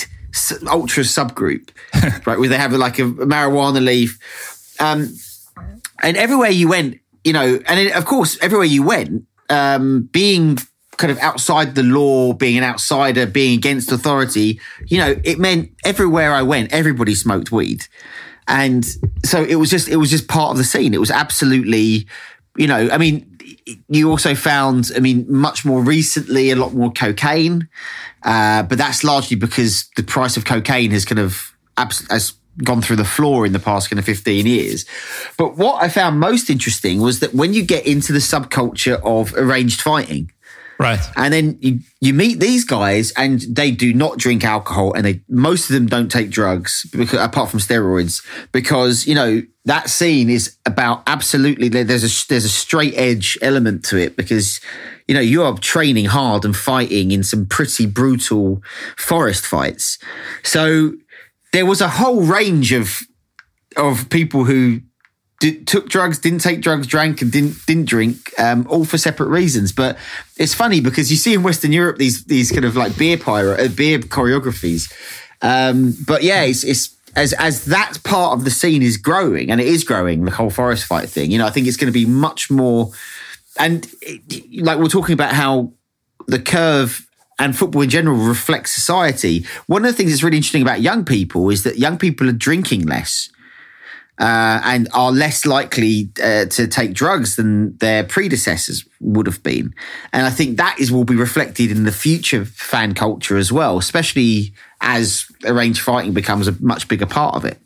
ultra subgroup, right? Where they have like a marijuana leaf. Um, and everywhere you went, you know, and it, of course, everywhere you went, um, being kind of outside the law, being an outsider, being against authority, you know, it meant everywhere I went, everybody smoked weed. And so it was just, it was just part of the scene. It was absolutely, you know, I mean, you also found, I mean, much more recently, a lot more cocaine. Uh, but that's largely because the price of cocaine has kind of has gone through the floor in the past kind of 15 years. But what I found most interesting was that when you get into the subculture of arranged fighting, Right. and then you, you meet these guys and they do not drink alcohol and they most of them don't take drugs because, apart from steroids because you know that scene is about absolutely there's a there's a straight edge element to it because you know you are training hard and fighting in some pretty brutal forest fights so there was a whole range of of people who did, took drugs, didn't take drugs, drank and didn't didn't drink, um, all for separate reasons. But it's funny because you see in Western Europe these these kind of like beer pirate uh, beer choreographies. Um, but yeah, it's, it's as as that part of the scene is growing, and it is growing, the whole forest fight thing. You know, I think it's going to be much more. And it, like we're talking about how the curve and football in general reflects society. One of the things that's really interesting about young people is that young people are drinking less uh, and are less likely uh, to take drugs than their predecessors would have been. And I think that is will be reflected in the future fan culture as well, especially as arranged fighting becomes a much bigger part of it.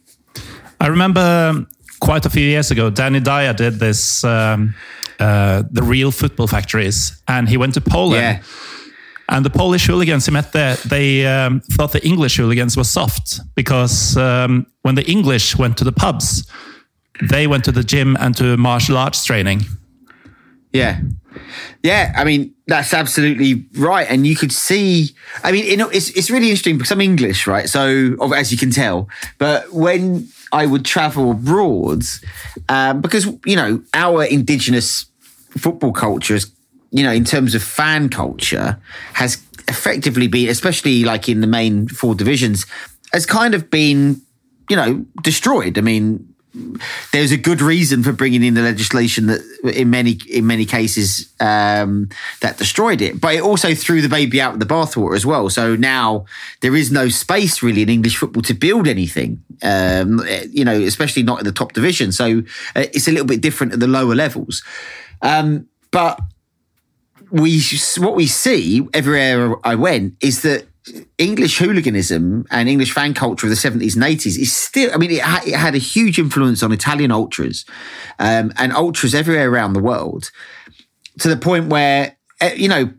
I remember quite a few years ago, Danny Dyer did this, um, uh, the real football factories, and he went to Poland. Yeah. And the Polish hooligans he met there, they um, thought the English hooligans were soft because um, when the English went to the pubs, they went to the gym and to martial arts training. Yeah. Yeah, I mean that's absolutely right, and you could see. I mean, you know, it's it's really interesting because I'm English, right? So, as you can tell, but when I would travel abroad, um, because you know our indigenous football culture is, you know, in terms of fan culture, has effectively been, especially like in the main four divisions, has kind of been, you know, destroyed. I mean, there's a good reason for bringing in the legislation that in many in many cases um, that destroyed it. But it also threw the baby out with the bathwater as well. So now there is no space really in english football to build anything um, you know especially not in the top division. So uh, it's a little bit different at the lower levels. Um, but we what we see everywhere i went is that English hooliganism and English fan culture of the 70s and 80s is still, I mean, it, ha- it had a huge influence on Italian ultras um, and ultras everywhere around the world to the point where, eh, you know,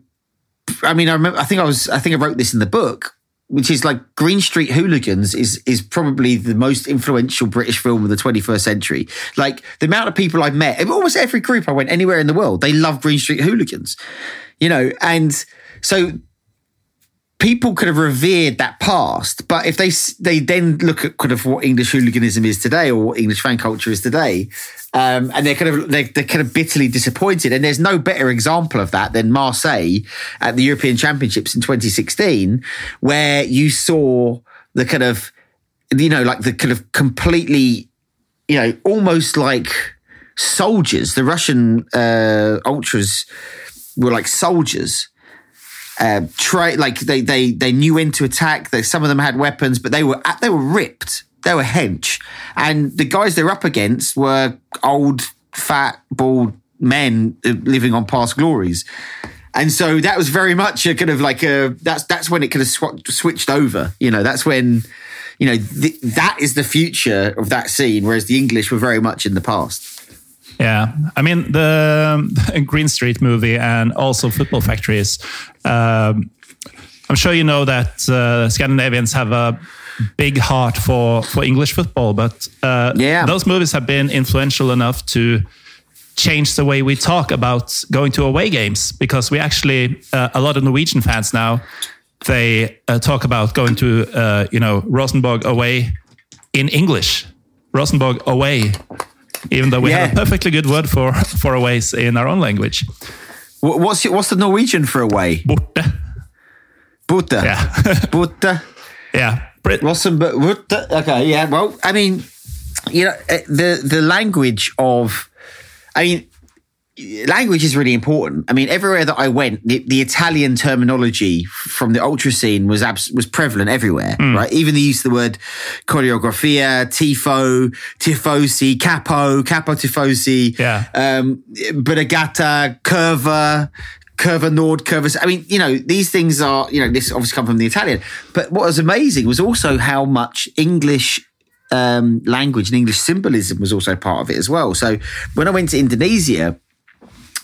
I mean, I remember, I think I was, I think I wrote this in the book, which is like Green Street Hooligans is, is probably the most influential British film of the 21st century. Like the amount of people I've met, almost every group I went anywhere in the world, they love Green Street Hooligans, you know, and so people could have revered that past, but if they they then look at kind of what English hooliganism is today or what English fan culture is today, um, and they're kind of they're, they're kind of bitterly disappointed. And there's no better example of that than Marseille at the European Championships in 2016, where you saw the kind of you know like the kind of completely you know almost like soldiers. The Russian uh, ultras were like soldiers uh, try like they they they knew when to attack. They, some of them had weapons, but they were they were ripped. They were hench, and the guys they're up against were old, fat, bald men living on past glories. and so that was very much a kind of like a that's that's when it kind of sw- switched over. You know, that's when you know th- that is the future of that scene, whereas the English were very much in the past. Yeah, I mean the Green Street movie and also Football Factories. Um, I'm sure you know that uh, Scandinavians have a big heart for for English football, but uh, Yeah. those movies have been influential enough to change the way we talk about going to away games because we actually uh, a lot of Norwegian fans now they uh, talk about going to uh, you know Rosenborg away in English, Rosenborg away, even though we have a perfectly good word for for a aways in our own language. Wh- What's what's the Norwegian for away? Borte. Butter. Yeah. Butter. Yeah. Brit- Rosenborg. Butter. Okay. Yeah. Well, I mean, you know, eh, the the language of, I mean, language is really important. I mean, everywhere that I went, the, the Italian terminology from the ultra scene was abs- was prevalent everywhere, right? Even the use of the word choreografia, tifo, tifosi, capo, capo tifosi, Yeah. um, Brigata, curva, curva nord, curva. I mean, you know, these things are, you know, this obviously come from the Italian. But what was amazing was also how much English um, language and English symbolism was also part of it as well. So when I went to Indonesia,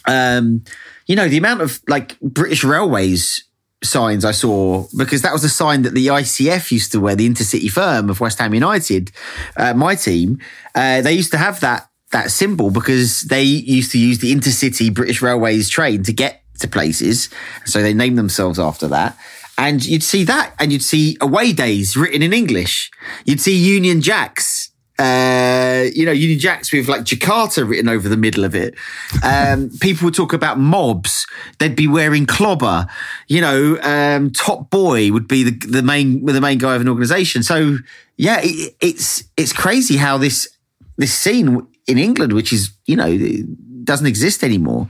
um, you know, the amount of like British Railways signs I saw, because that was a sign that the ICF used to wear, the intercity firm of West Ham United, uh, my team, uh, they used to have that that symbol because they used to use the intercity British Railways train to get to places. So they named themselves after that. And you'd see that, and you'd see away days written in English. You'd see Union Jacks uh, you know, Union Jacks with like Jakarta written over the middle of it. Um, people would talk about mobs. They'd be wearing clobber. You know, um, Top Boy would be the, the main the main guy of an organization. So yeah, it, it's it's crazy how this this scene in England, which is you know doesn't exist anymore.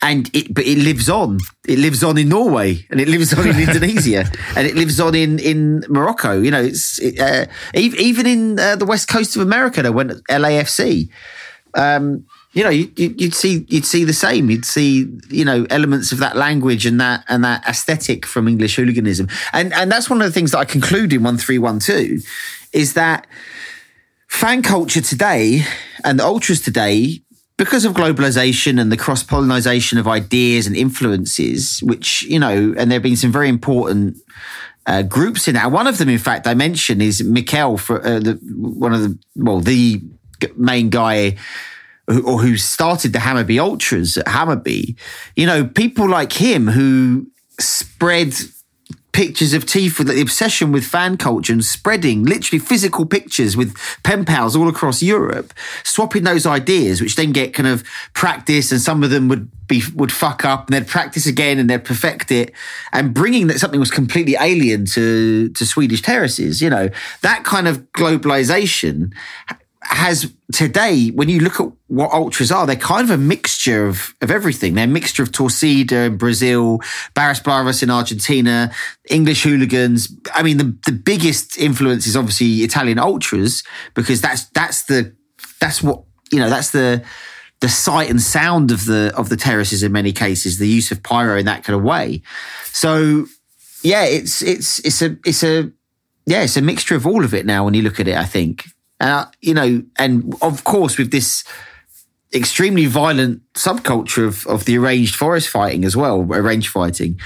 And it, but it lives on. It lives on in Norway, and it lives on in Indonesia, and it lives on in in Morocco. You know, it's it, uh, even in uh, the west coast of America. They went LAFC. Um, you know, you, you'd see you'd see the same. You'd see you know elements of that language and that and that aesthetic from English hooliganism, and and that's one of the things that I conclude in one three one two, is that fan culture today and the ultras today because of globalization and the cross pollination of ideas and influences, which, you know, and there have been some very important uh, groups in that. One of them, in fact, I mentioned is Mikel, for uh, the, one of the, well, the main guy who, or who started the Hammarby Ultras at Hammarby. You know, people like him who spread pictures of teeth with the obsession with fan culture and spreading literally physical pictures with pen pals all across Europe, swapping those ideas, which then get kind of practice, and some of them would be would fuck up, and they'd practice again, and they'd perfect it, and bringing that something was completely alien to to Swedish terraces. You know that kind of globalization has today, when you look at what ultras are, they're kind of a mixture of, of everything. They're a mixture of Torcida in Brazil, Barras Bravas in Argentina, English hooligans. I mean, the, the biggest influence is obviously Italian ultras because that's that's the that's what you know that's the the sight and sound of the of the terraces in many cases, the use of pyro in that kind of way. So yeah, it's it's it's a it's a yeah, it's a mixture of all of it now when you look at it, I think. Uh, you know, and of course with this extremely violent subculture of, of the arranged forest fighting as well, arranged fighting,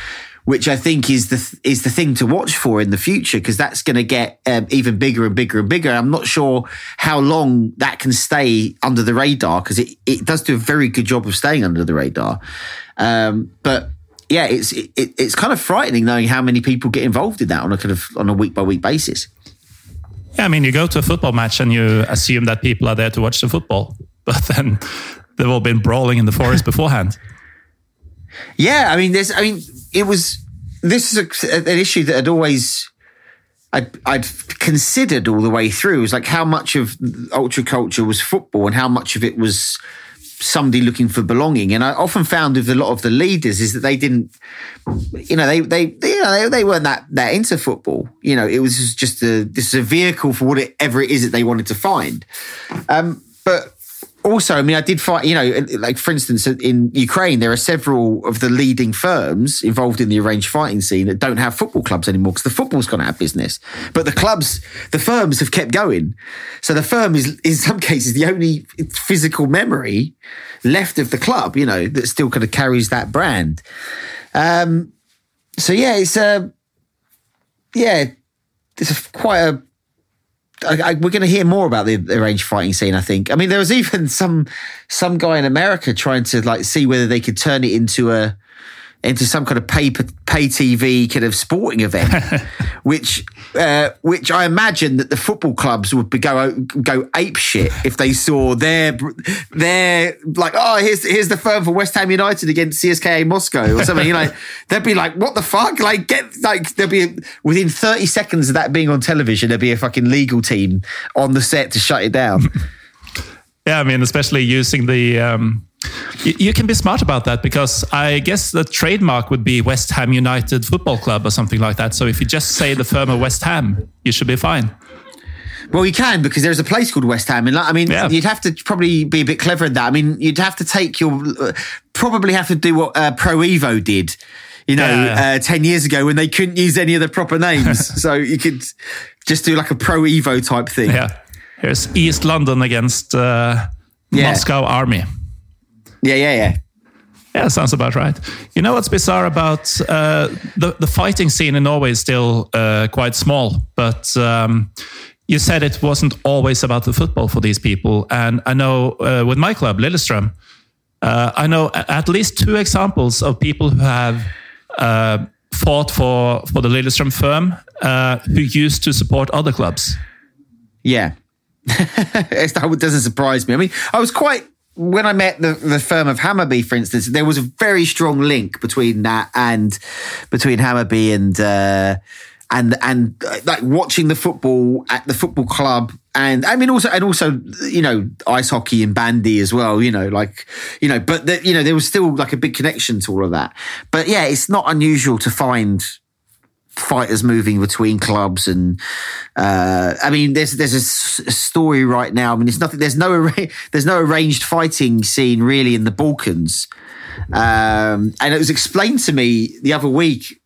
which I think is the is the thing to watch for in the future because that's going to get um, even bigger and bigger and bigger. I'm not sure how long that can stay under the radar because it, it does do a very good job of staying under the radar. Um, but yeah, it's it, it's kind of frightening knowing how many people get involved in that on a kind of on a week by week basis. Yeah, I mean, you go to a football match and you assume that people are there to watch the football, but then they've all been brawling in the forest beforehand. Yeah, I mean, there's, I mean, it was. This is a, an issue that had always I'd, I'd considered all the way through. It was like how much of ultra culture was football and how much of it was somebody looking for belonging. And I often found with a lot of the leaders is that they didn't, you know, they they you know, they, they weren't that that into football. You know, it was just a this is a vehicle for whatever it is that they wanted to find. Um, but also, I mean, I did find, you know, like for instance, in Ukraine, there are several of the leading firms involved in the arranged fighting scene that don't have football clubs anymore because the football's gone out of business. But the clubs, the firms have kept going. So the firm is, in some cases, the only physical memory left of the club, you know, that still kind of carries that brand. Um, so yeah, it's a, uh, yeah, it's a, quite a I, I, we're going to hear more about the, arranged fighting scene. I think. I mean, there was even some some guy in America trying to like see whether they could turn it into a into some kind of pay pay TV kind of sporting event, which uh, which I imagine that the football clubs would be go go ape shit if they saw their their like oh here's here's the firm for West Ham United against CSKA Moscow or something. you know, they'd be like what the fuck like get like there'd be within thirty seconds of that being on television there'd be a fucking legal team on the set to shut it down. yeah, I mean especially using the. Um you can be smart about that because I guess the trademark would be West Ham United Football Club or something like that. So if you just say the firm of West Ham, you should be fine. Well, you can because there's a place called West Ham, and I mean, yeah. you'd have to probably be a bit clever in that. I mean, you'd have to take your, uh, probably have to do what uh, Pro Evo did, you know, yeah. uh, ten years ago when they couldn't use any of the proper names, so you could just do like a Pro Evo type thing. Yeah, here's East London against uh, yeah. Moscow Army. Yeah, yeah, yeah. Yeah, sounds about right. You know what's bizarre about uh, the the fighting scene in Norway is still uh, quite small, but um, you said it wasn't always about the football for these people. And I know uh, with my club, Lillestrøm, uh, I know at least two examples of people who have uh, fought for for the Lillestrøm firm uh, who used to support other clubs. Yeah, that doesn't surprise me. I mean, I was quite when I met the, the firm of Hammarby, for instance, there was a very strong link between that and between Hammarby and uh, and and uh, like watching the football at the football club, and I mean also and also you know ice hockey and bandy as well. You know, like you know, but the, you know there was still like a big connection to all of that. But yeah, it's not unusual to find fighters moving between clubs and uh, I mean there's there's a, story right now. I mean it's nothing there's no there's no arranged fighting scene really in the Balkans. Um, and it was explained to me the other week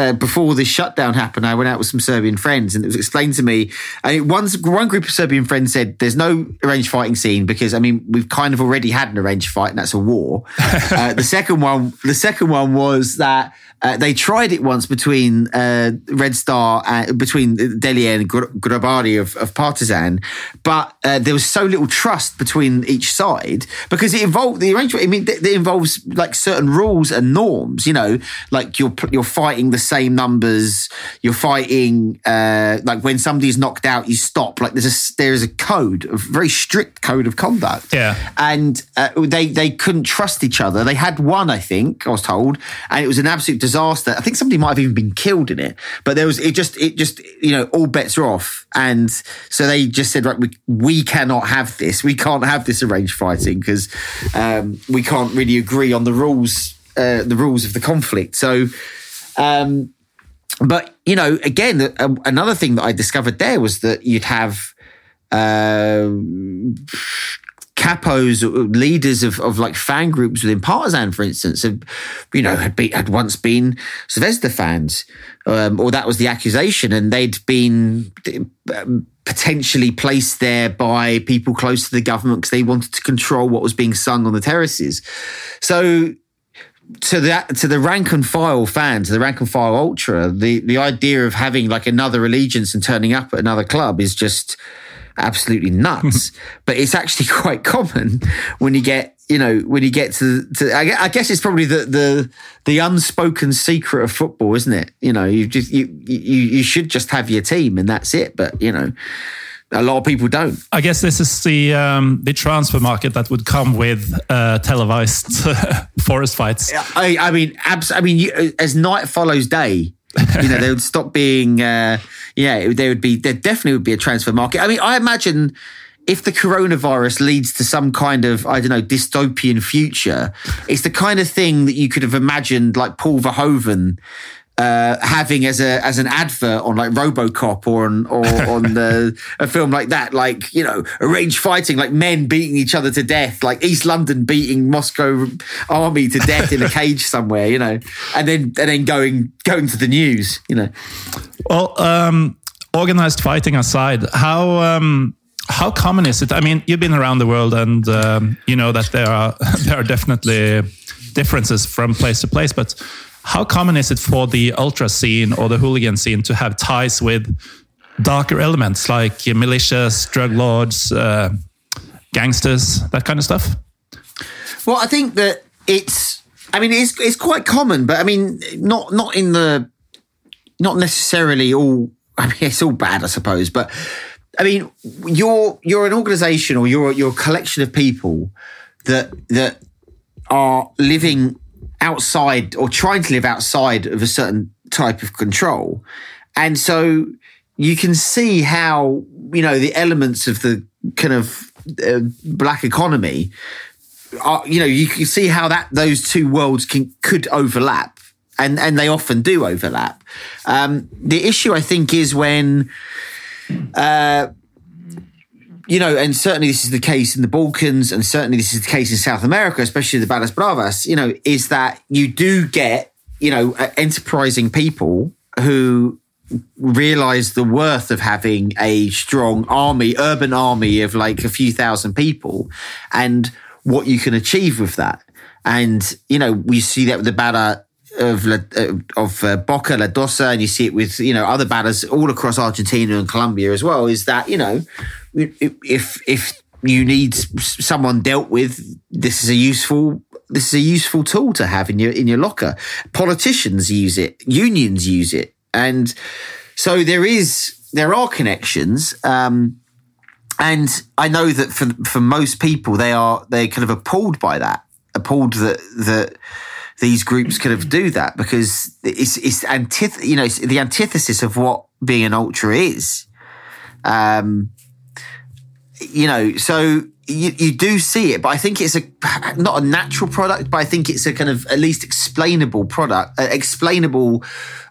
uh, before this shutdown happened, I went out with some Serbian friends, and it was explained to me. I mean, one one group of Serbian friends said there's no arranged fighting scene because I mean we've kind of already had an arranged fight, and that's a war. uh, the second one, the second one was that uh, they tried it once between uh, Red Star, uh, between Delije and Grobari of, of Partizan, but uh, there was so little trust between each side because it involved the arrangement. I mean, it, it involves like certain rules and norms. You know, like you're you're fighting the same numbers. You're fighting uh, like when somebody's knocked out, you stop. Like there's a there's a code, a very strict code of conduct. Yeah, and uh, they they couldn't trust each other. They had one, I think, I was told, and it was an absolute disaster. I think somebody might have even been killed in it, but there was it just it just you know all bets are off, and so they just said right we we cannot have this. We can't have this arranged fighting because um, we can't really agree on the rules uh, the rules of the conflict. So. Um, but you know, again, uh, another thing that I discovered there was that you'd have uh, capos, leaders of, of like fan groups within Partizan, for instance, you know, had had once been Zvezda fans, um, or that was the accusation, and they'd been um, potentially placed there by people close to the government because they wanted to control what was being sung on the terraces. So to that to the rank and file fans, the rank and file ultra, the the idea of having like another allegiance and turning up at another club is just absolutely nuts. but it's actually quite common when you get, you know, when you get to, to I guess it's probably the, the, the unspoken secret of football, isn't it? You know, you just, you, you, you should just have your team and that's it. But, you know, a lot of people don't. I guess this is the um, the transfer market that would come with uh, televised forest fights. I, I mean, abs- I mean, you, as night follows day, you know, they would stop being. Uh, yeah, there would be. There definitely would be a transfer market. I mean, I imagine if the coronavirus leads to some kind of I don't know dystopian future, it's the kind of thing that you could have imagined, like Paul Verhoeven. Uh, having as a as an advert on like RoboCop or on or on the, a film like that, like you know, arranged fighting, like men beating each other to death, like East London beating Moscow army to death in a cage somewhere, you know, and then and then going going to the news, you know. Well, um, organized fighting aside, how um, how common is it? I mean, you've been around the world, and um, you know that there are there are definitely differences from place to place, but how common is it for the ultra scene or the hooligan scene to have ties with darker elements like militias, drug lords, uh, gangsters, that kind of stuff? Well, I think that it's. I mean, it's it's quite common, but I mean, not not in the, not necessarily all. I mean, it's all bad, I suppose, but I mean, you're you're an organisation or you're you're a collection of people that that are living outside or trying to live outside of a certain type of control. And so you can see how, you know, the elements of the kind of uh, black economy are, you know, you can see how that those two worlds can could overlap. And, and they often do overlap. Um, the issue, I think, is when uh, you know, and certainly this is the case in the Balkans, and certainly this is the case in South America, especially the Barras Bravas, you know, is that you do get, you know, enterprising people who realize the worth of having a strong army, urban army of like a few thousand people and what you can achieve with that. And, you know, we see that with the Barra of uh, of uh, Boca La Doce, and you see it with you know other barras all across Argentina and Colombia as well. Is that you know if if you need someone dealt with, this is a useful this is a useful tool to have in your in your locker. Politicians use it, unions use it, and so there is there are connections. Um, and I know that for for most people, they are they kind of appalled by that, appalled that that these groups kind of do that because it's it's antith- you know it's the antithesis of what being an ultra is. Um, you know, so you, you do see it, but I think it's a not a natural product, but I think it's a kind of at least explainable product, uh, explainable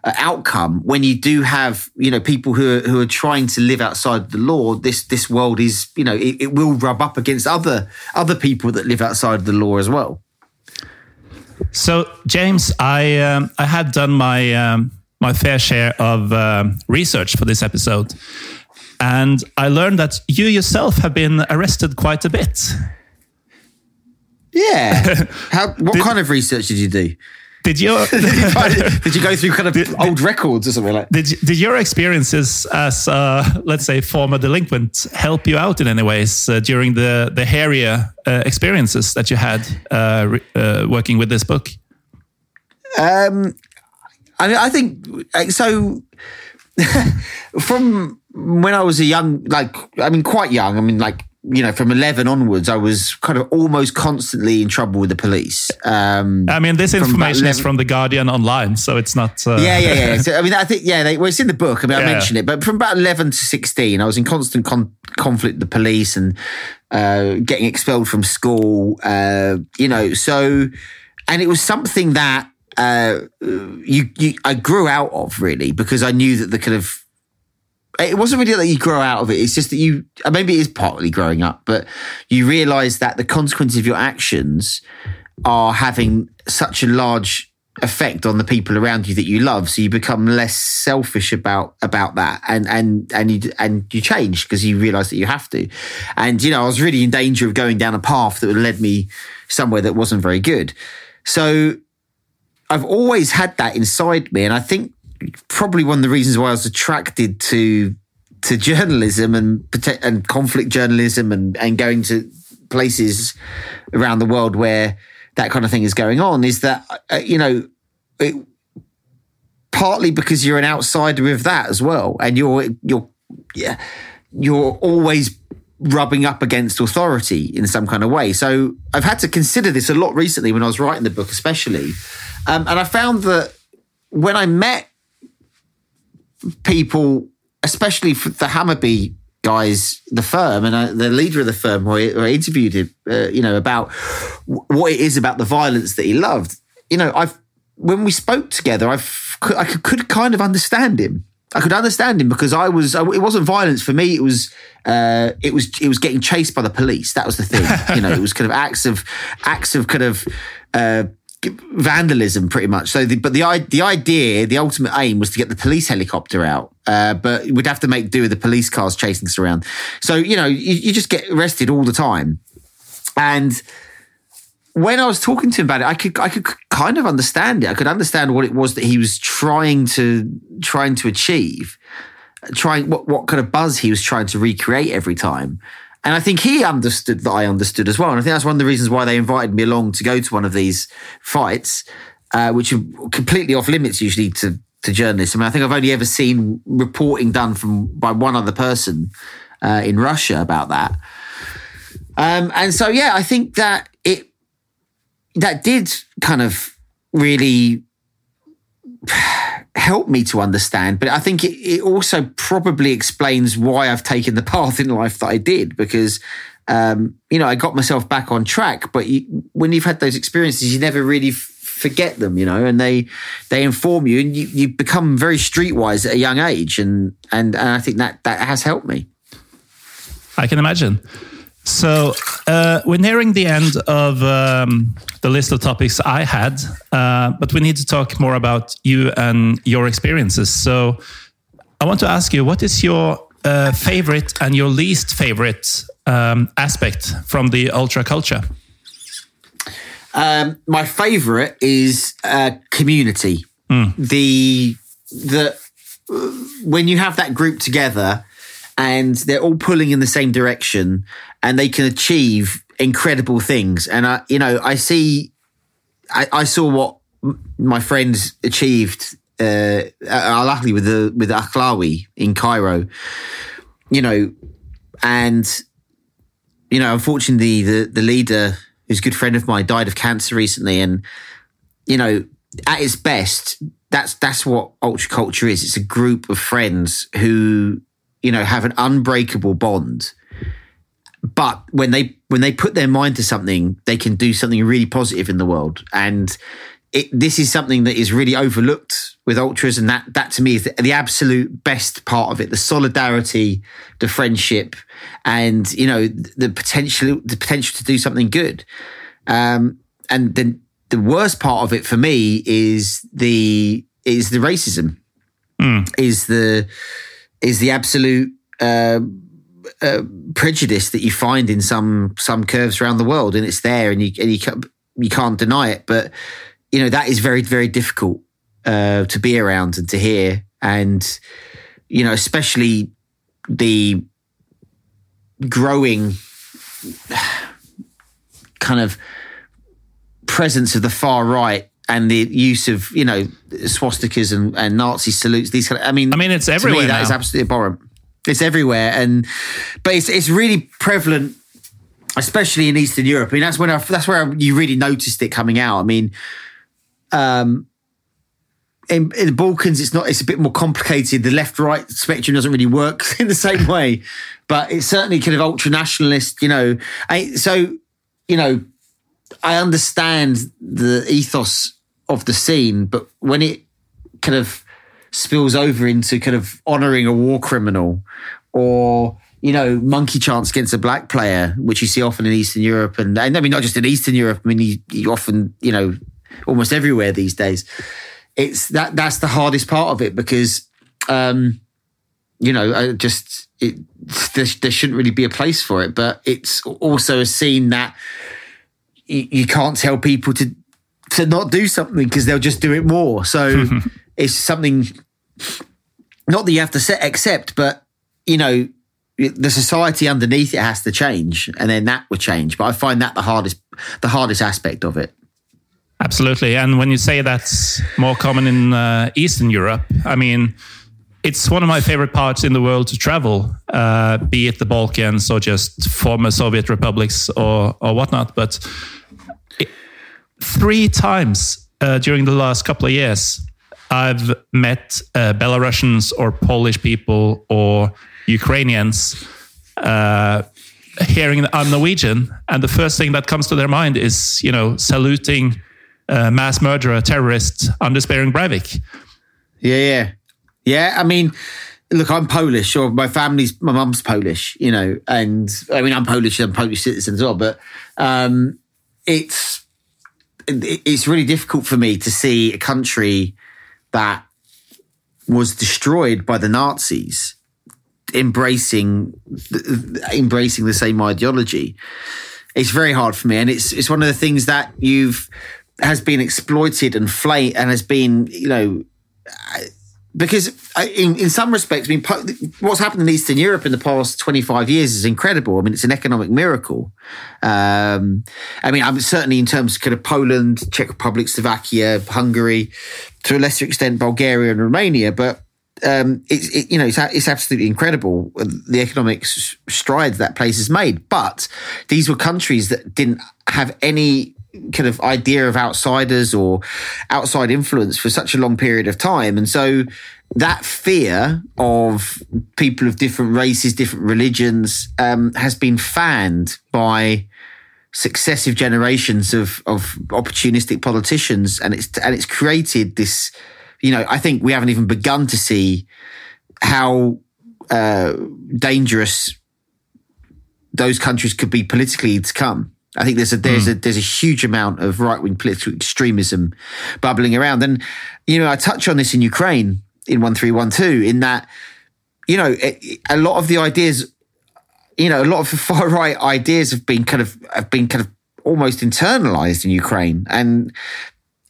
uh, outcome when you do have you know people who are, who are trying to live outside the law. This this world is you know it, it will rub up against other other people that live outside the law as well. So James, I um, I had done my um, my fair share of um, research for this episode. And I learned that you yourself have been arrested quite a bit. Yeah. How, what did, kind of research did you do? Did you did you go through kind of did, old records or something like? Did did your experiences as uh, let's say former delinquent help you out in any ways uh, during the the hairier uh, experiences that you had uh, uh, working with this book? Um, I mean, I think so. from when I was a young, like, I mean, quite young, I mean, like, you know, from 11 onwards, I was kind of almost constantly in trouble with the police. Um, I mean, this information is from The Guardian online, so it's not. Uh... Yeah, yeah, yeah. So, I mean, I think, yeah, they, well, it's in the book. I mean, yeah. I mentioned it, but from about 11 to 16, I was in constant con- conflict with the police and uh, getting expelled from school, uh, you know, so, and it was something that uh, you, you, I grew out of really because I knew that the kind of it wasn't really that you grow out of it. It's just that you, maybe it is partly growing up, but you realize that the consequences of your actions are having such a large effect on the people around you that you love. So you become less selfish about, about that and, and, and you, and you change because you realize that you have to. And, you know, I was really in danger of going down a path that would led me somewhere that wasn't very good. So I've always had that inside me. And I think probably one of the reasons why I was attracted to to journalism and and conflict journalism and and going to places around the world where that kind of thing is going on is that uh, you know it, partly because you're an outsider with that as well and you're you're yeah you're always rubbing up against authority in some kind of way. So i've had to consider this a lot recently when i was writing the book especially. Um, and i found that when i met people, especially for the Hammarby guys, the firm, and uh, the leader of the firm, who I, interviewed him, uh, you know, about what it is about the violence that he loved. You know, I've when we spoke together, I've I could, could kind of understand him. I could understand him because I was. It wasn't violence for me. It was. Uh, it was. It was getting chased by the police. That was the thing. you know, it was kind of acts of acts of kind of. Uh, vandalism pretty much so the, but the the idea the ultimate aim was to get the police helicopter out uh, but we'd have to make do with the police cars chasing us around so you know you, you just get arrested all the time and when I was talking to him about it, I could I could kind of understand it. I could understand what it was that he was trying to trying to achieve, trying what what kind of buzz he was trying to recreate every time. And I think he understood that I understood as well. And I think that's one of the reasons why they invited me along to go to one of these fights, uh, which are completely off limits usually to to journalists. I mean, I think I've only ever seen reporting done from by one other person uh, in Russia about that. Um, and so, yeah, I think that it that did kind of really help me to understand. But I think it, it, also probably explains why I've taken the path in life that I did because. Um, you know, I got myself back on track, but you, when you've had those experiences, you never really f- forget them, you know, and they they inform you, and you, you become very streetwise at a young age, and, and and I think that that has helped me. I can imagine. So uh, we're nearing the end of um, the list of topics I had, uh, but we need to talk more about you and your experiences. So I want to ask you, what is your uh, favorite and your least favorite um, aspect from the ultra culture? Um, my favorite is uh, community. Mm. The the when you have that group together and they're all pulling in the same direction and they can achieve incredible things. And I, you know, I see, I, I saw what my friends achieved uh, Al Ahly with the with Ahlawi in Cairo, you know, and you know, unfortunately, the the leader, who's a good friend of mine, died of cancer recently, and you know, at its best, that's that's what ultra culture is. It's a group of friends who you know, have an unbreakable bond. But when they when they put their mind to something, they can do something really positive in the world. And it, this is something that is really overlooked with ultras, and that that to me is the, the, absolute best part of it: the solidarity, the friendship, and you know the potential the potential to do something good. Um, and then the worst part of it for me is the is the racism, mm. is the is the absolute uh, uh, prejudice that you find in some some curves around the world, and it's there, and you and you can't, you can't deny it. But you know that is very very difficult uh, to be around and to hear, and you know especially the growing kind of presence of the far right and the use of you know swastikas and, and Nazi salutes. These kind of, I mean, I mean, it's everywhere. Me, that is absolutely abhorrent. It's everywhere, and but it's it's really prevalent, especially in Eastern Europe. I mean, that's when I, that's where you really noticed it coming out. I mean, um, in, in, the Balkans, it's not. It's a bit more complicated. The left-right spectrum doesn't really work in the same way, but it's certainly kind of ultra nationalist. You know, I, so you know, I understand the ethos of the scene, but when it kind of spills over into kind of honoring a war criminal or you know monkey chance against a black player which you see often in eastern europe. And, and i mean not just in eastern europe i mean you, you often you know almost everywhere these days. It's that that's the hardest part of it because um you know I just it there, there shouldn't really be a place for it. But it's also a scene that you, you can't tell people to to not do something because they'll just do it more. So it's something not that you have to accept, but you know, the society underneath it has to change, and then that would change. But I find that the hardest, the hardest aspect of it. Absolutely, and when you say that's more common in uh, Eastern Europe, I mean, it's one of my favorite parts in the world to travel, uh, be it the Balkans or just former Soviet republics or or whatnot. But three times uh, during the last couple of years, I've met uh, Belarusians or Polish people or Ukrainians uh, hearing I'm Norwegian, and the first thing that comes to their mind is, you know, saluting uh, mass murderer, terrorist Anders Behring Breivik. Yeah, yeah, yeah. I mean, look, I'm Polish, or my family's, my mum's Polish, you know, and I mean, I'm Polish, I'm Polish citizen as well, but um, it's it's really difficult for me to see a country that was destroyed by the Nazis embracing embracing the same ideology. It's very hard for me, and it's it's one of the things that you've has been exploited and flame and has been you know because in, in some respects, I mean, what's happened in Eastern Europe in the past 25 years is incredible. I mean, it's an economic miracle. Um, I mean, I'm certainly in terms of kind of Poland, Czech Republic, Slovakia, Hungary, to a lesser extent, Bulgaria and Romania, but um, it's it, you know it's, it's absolutely incredible the economic strides that place has made. But these were countries that didn't have any kind of idea of outsiders or outside influence for such a long period of time. And so that fear of people of different races, different religions, um, has been fanned by successive generations of, of opportunistic politicians. And it's, and it's created this, you know, I think we haven't even begun to see how uh, dangerous those countries could be politically to come. I think there's a there's mm. a there's a huge amount of right wing political extremism bubbling around, and you know I touch on this in Ukraine in one three one two in that you know a lot of the ideas, you know, a lot of the far right ideas have been kind of have been kind of almost internalized in Ukraine, and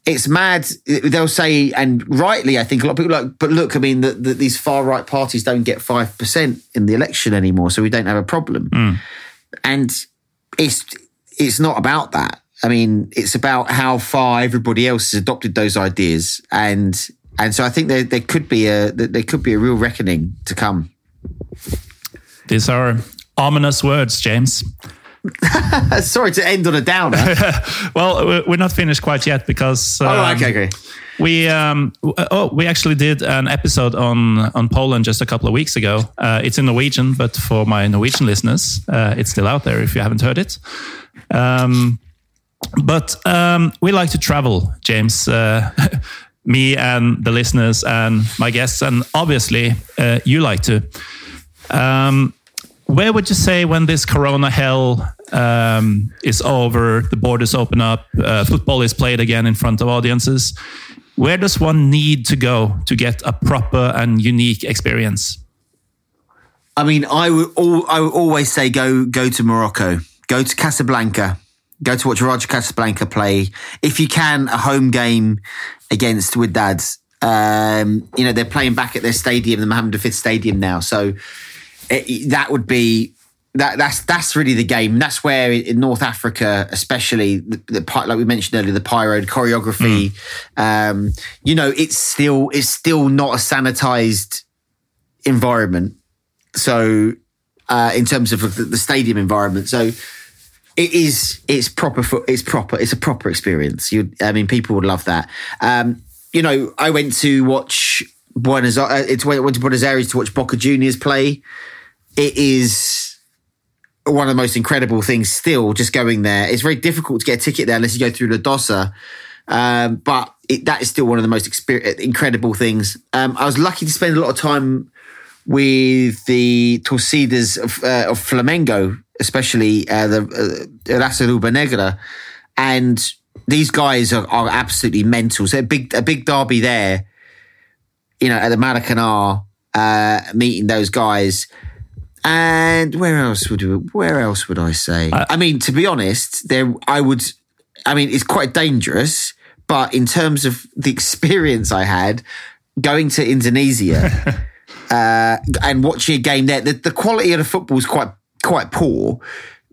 it's mad. They'll say, and rightly, I think a lot of people like, but look, I mean, that the, these far right parties don't get five percent in the election anymore, so we don't have a problem, mm. and it's it's not about that. I mean, it's about how far everybody else has adopted those ideas, and and so I think there there could be a there could be a real reckoning to come. These are ominous words, James. Sorry to end on a downer. well, we're not finished quite yet because. Um, oh, okay, okay. We um, oh we actually did an episode on on Poland just a couple of weeks ago. Uh, it's in Norwegian, but for my Norwegian listeners, uh, it's still out there if you haven't heard it. Um, but um, we like to travel, James. Uh, me and the listeners and my guests, and obviously uh, you like to. Um, where would you say when this Corona hell um, is over, the borders open up, uh, football is played again in front of audiences? Where does one need to go to get a proper and unique experience? I mean, I would, all, I would always say go go to Morocco go to Casablanca, go to watch Raja Casablanca play. If you can, a home game against Wydad. Um, you know, they're playing back at their stadium, the Mohammed V Stadium now. So it, that would be that that's that's really the game. That's where in North Africa, especially the, the like we mentioned earlier, the pyro choreography. Mm. Um, you know, it's still it's still not a sanitized environment. So uh, in terms of the, the stadium environment, so it is it's proper for it's proper it's a proper experience. You i mean people would love that. Um, you know i went to watch buenos aires uh, went to buenos aires to watch boca juniors play. It is one of the most incredible things still just going there. It's very difficult to get a ticket there unless you go through La Doce um, but it, that is still one of the most exper- incredible things. Um, i was lucky to spend a lot of time with the torcidas of, uh, of Flamengo especially uh, the uh, Raça Negra, and these guys are, are absolutely mental. So a big a big derby there, you know, at the Maracanã, uh, meeting those guys. And where else would you, where else would I say? I mean, to be honest, there I would. I mean, it's quite dangerous, but in terms of the experience I had going to Indonesia. Uh, and watching a game there, the, the quality of the football was quite quite poor,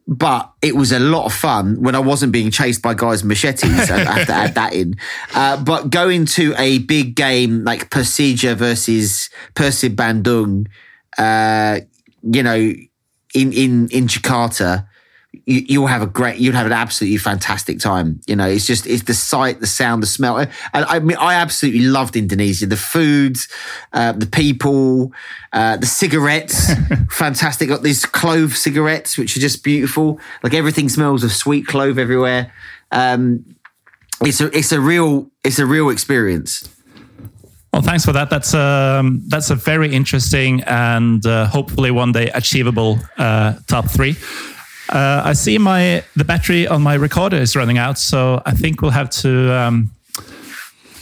but it was a lot of fun when I wasn't being chased by guys with machetes. I have to add that in. Uh, but going to a big game like Persija versus Persib Bandung, uh, you know, in, in, in Jakarta, you, you'll have a great, you'll have an absolutely fantastic time. You know, it's just, it's the sight, the sound, the smell. And I mean, I absolutely loved Indonesia. The food, uh, the people, uh, the cigarettes, fantastic. Got these clove cigarettes, which are just beautiful. Like everything smells of sweet clove everywhere. Um, it's a, it's a real, it's a real experience. Well, thanks for that. That's um, that's a very interesting and uh, hopefully one day achievable uh, top three. Uh, I see my the battery on my recorder is running out, so I think we'll have to um,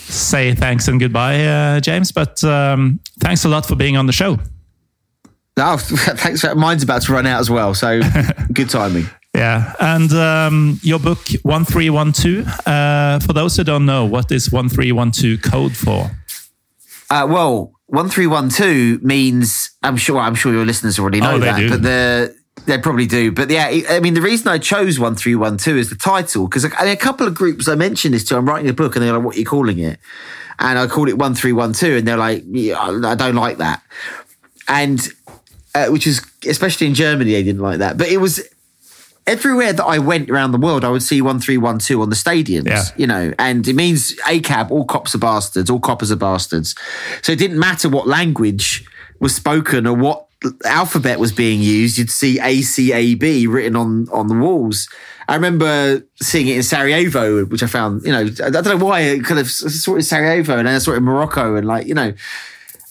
say thanks and goodbye, uh, James. But um, thanks a lot for being on the show. Oh, thanks. For, mine's about to run out as well, so good timing. Yeah, and um, your book one three one two. Uh, for those who don't know, what is one three one two code for? Uh, well, one three one two means I'm sure I'm sure your listeners already know Oh, that, do. but the they probably do. But yeah, I mean, the reason I chose one three one two is the title because I mean, a couple of groups I mentioned this to. I'm writing a book, and they're like, "What are you calling it?" And I called it one three one two, and they're like, yeah, "I don't like that," and uh, which is especially in Germany, they didn't like that. But it was everywhere that I went around the world, I would see one three one two on the stadiums. Yeah. You know, and it means ACAB, all cops are bastards, all coppers are bastards. So it didn't matter what language was spoken or what alphabet was being used. You'd see ACAB written on on the walls. I remember seeing it in Sarajevo, which I found, you know, I don't know why it kind of saw it in Sarajevo and then I saw it in Morocco and like, you know,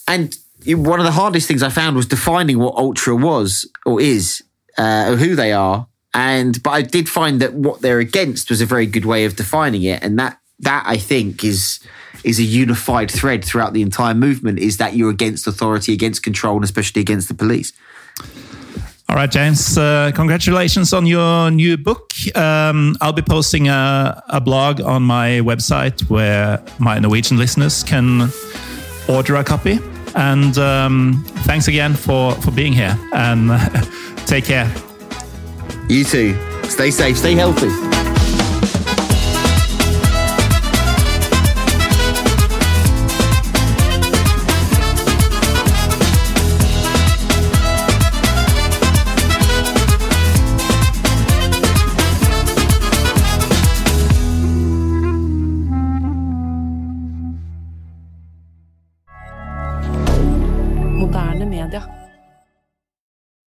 and one of the hardest things I found was defining what ultra was or is, uh, or who they are. And but I did find that what they're against was a very good way of defining it, and that that I think is is a unified thread throughout the entire movement. Is that you're against authority, against control, and especially against the police. All right, James. Uh, congratulations on your new book. Um, I'll be posting a, a blog on my website where my Norwegian listeners can order a copy. And um, thanks again for, for being here. And take care. You too. Stay safe. Stay healthy.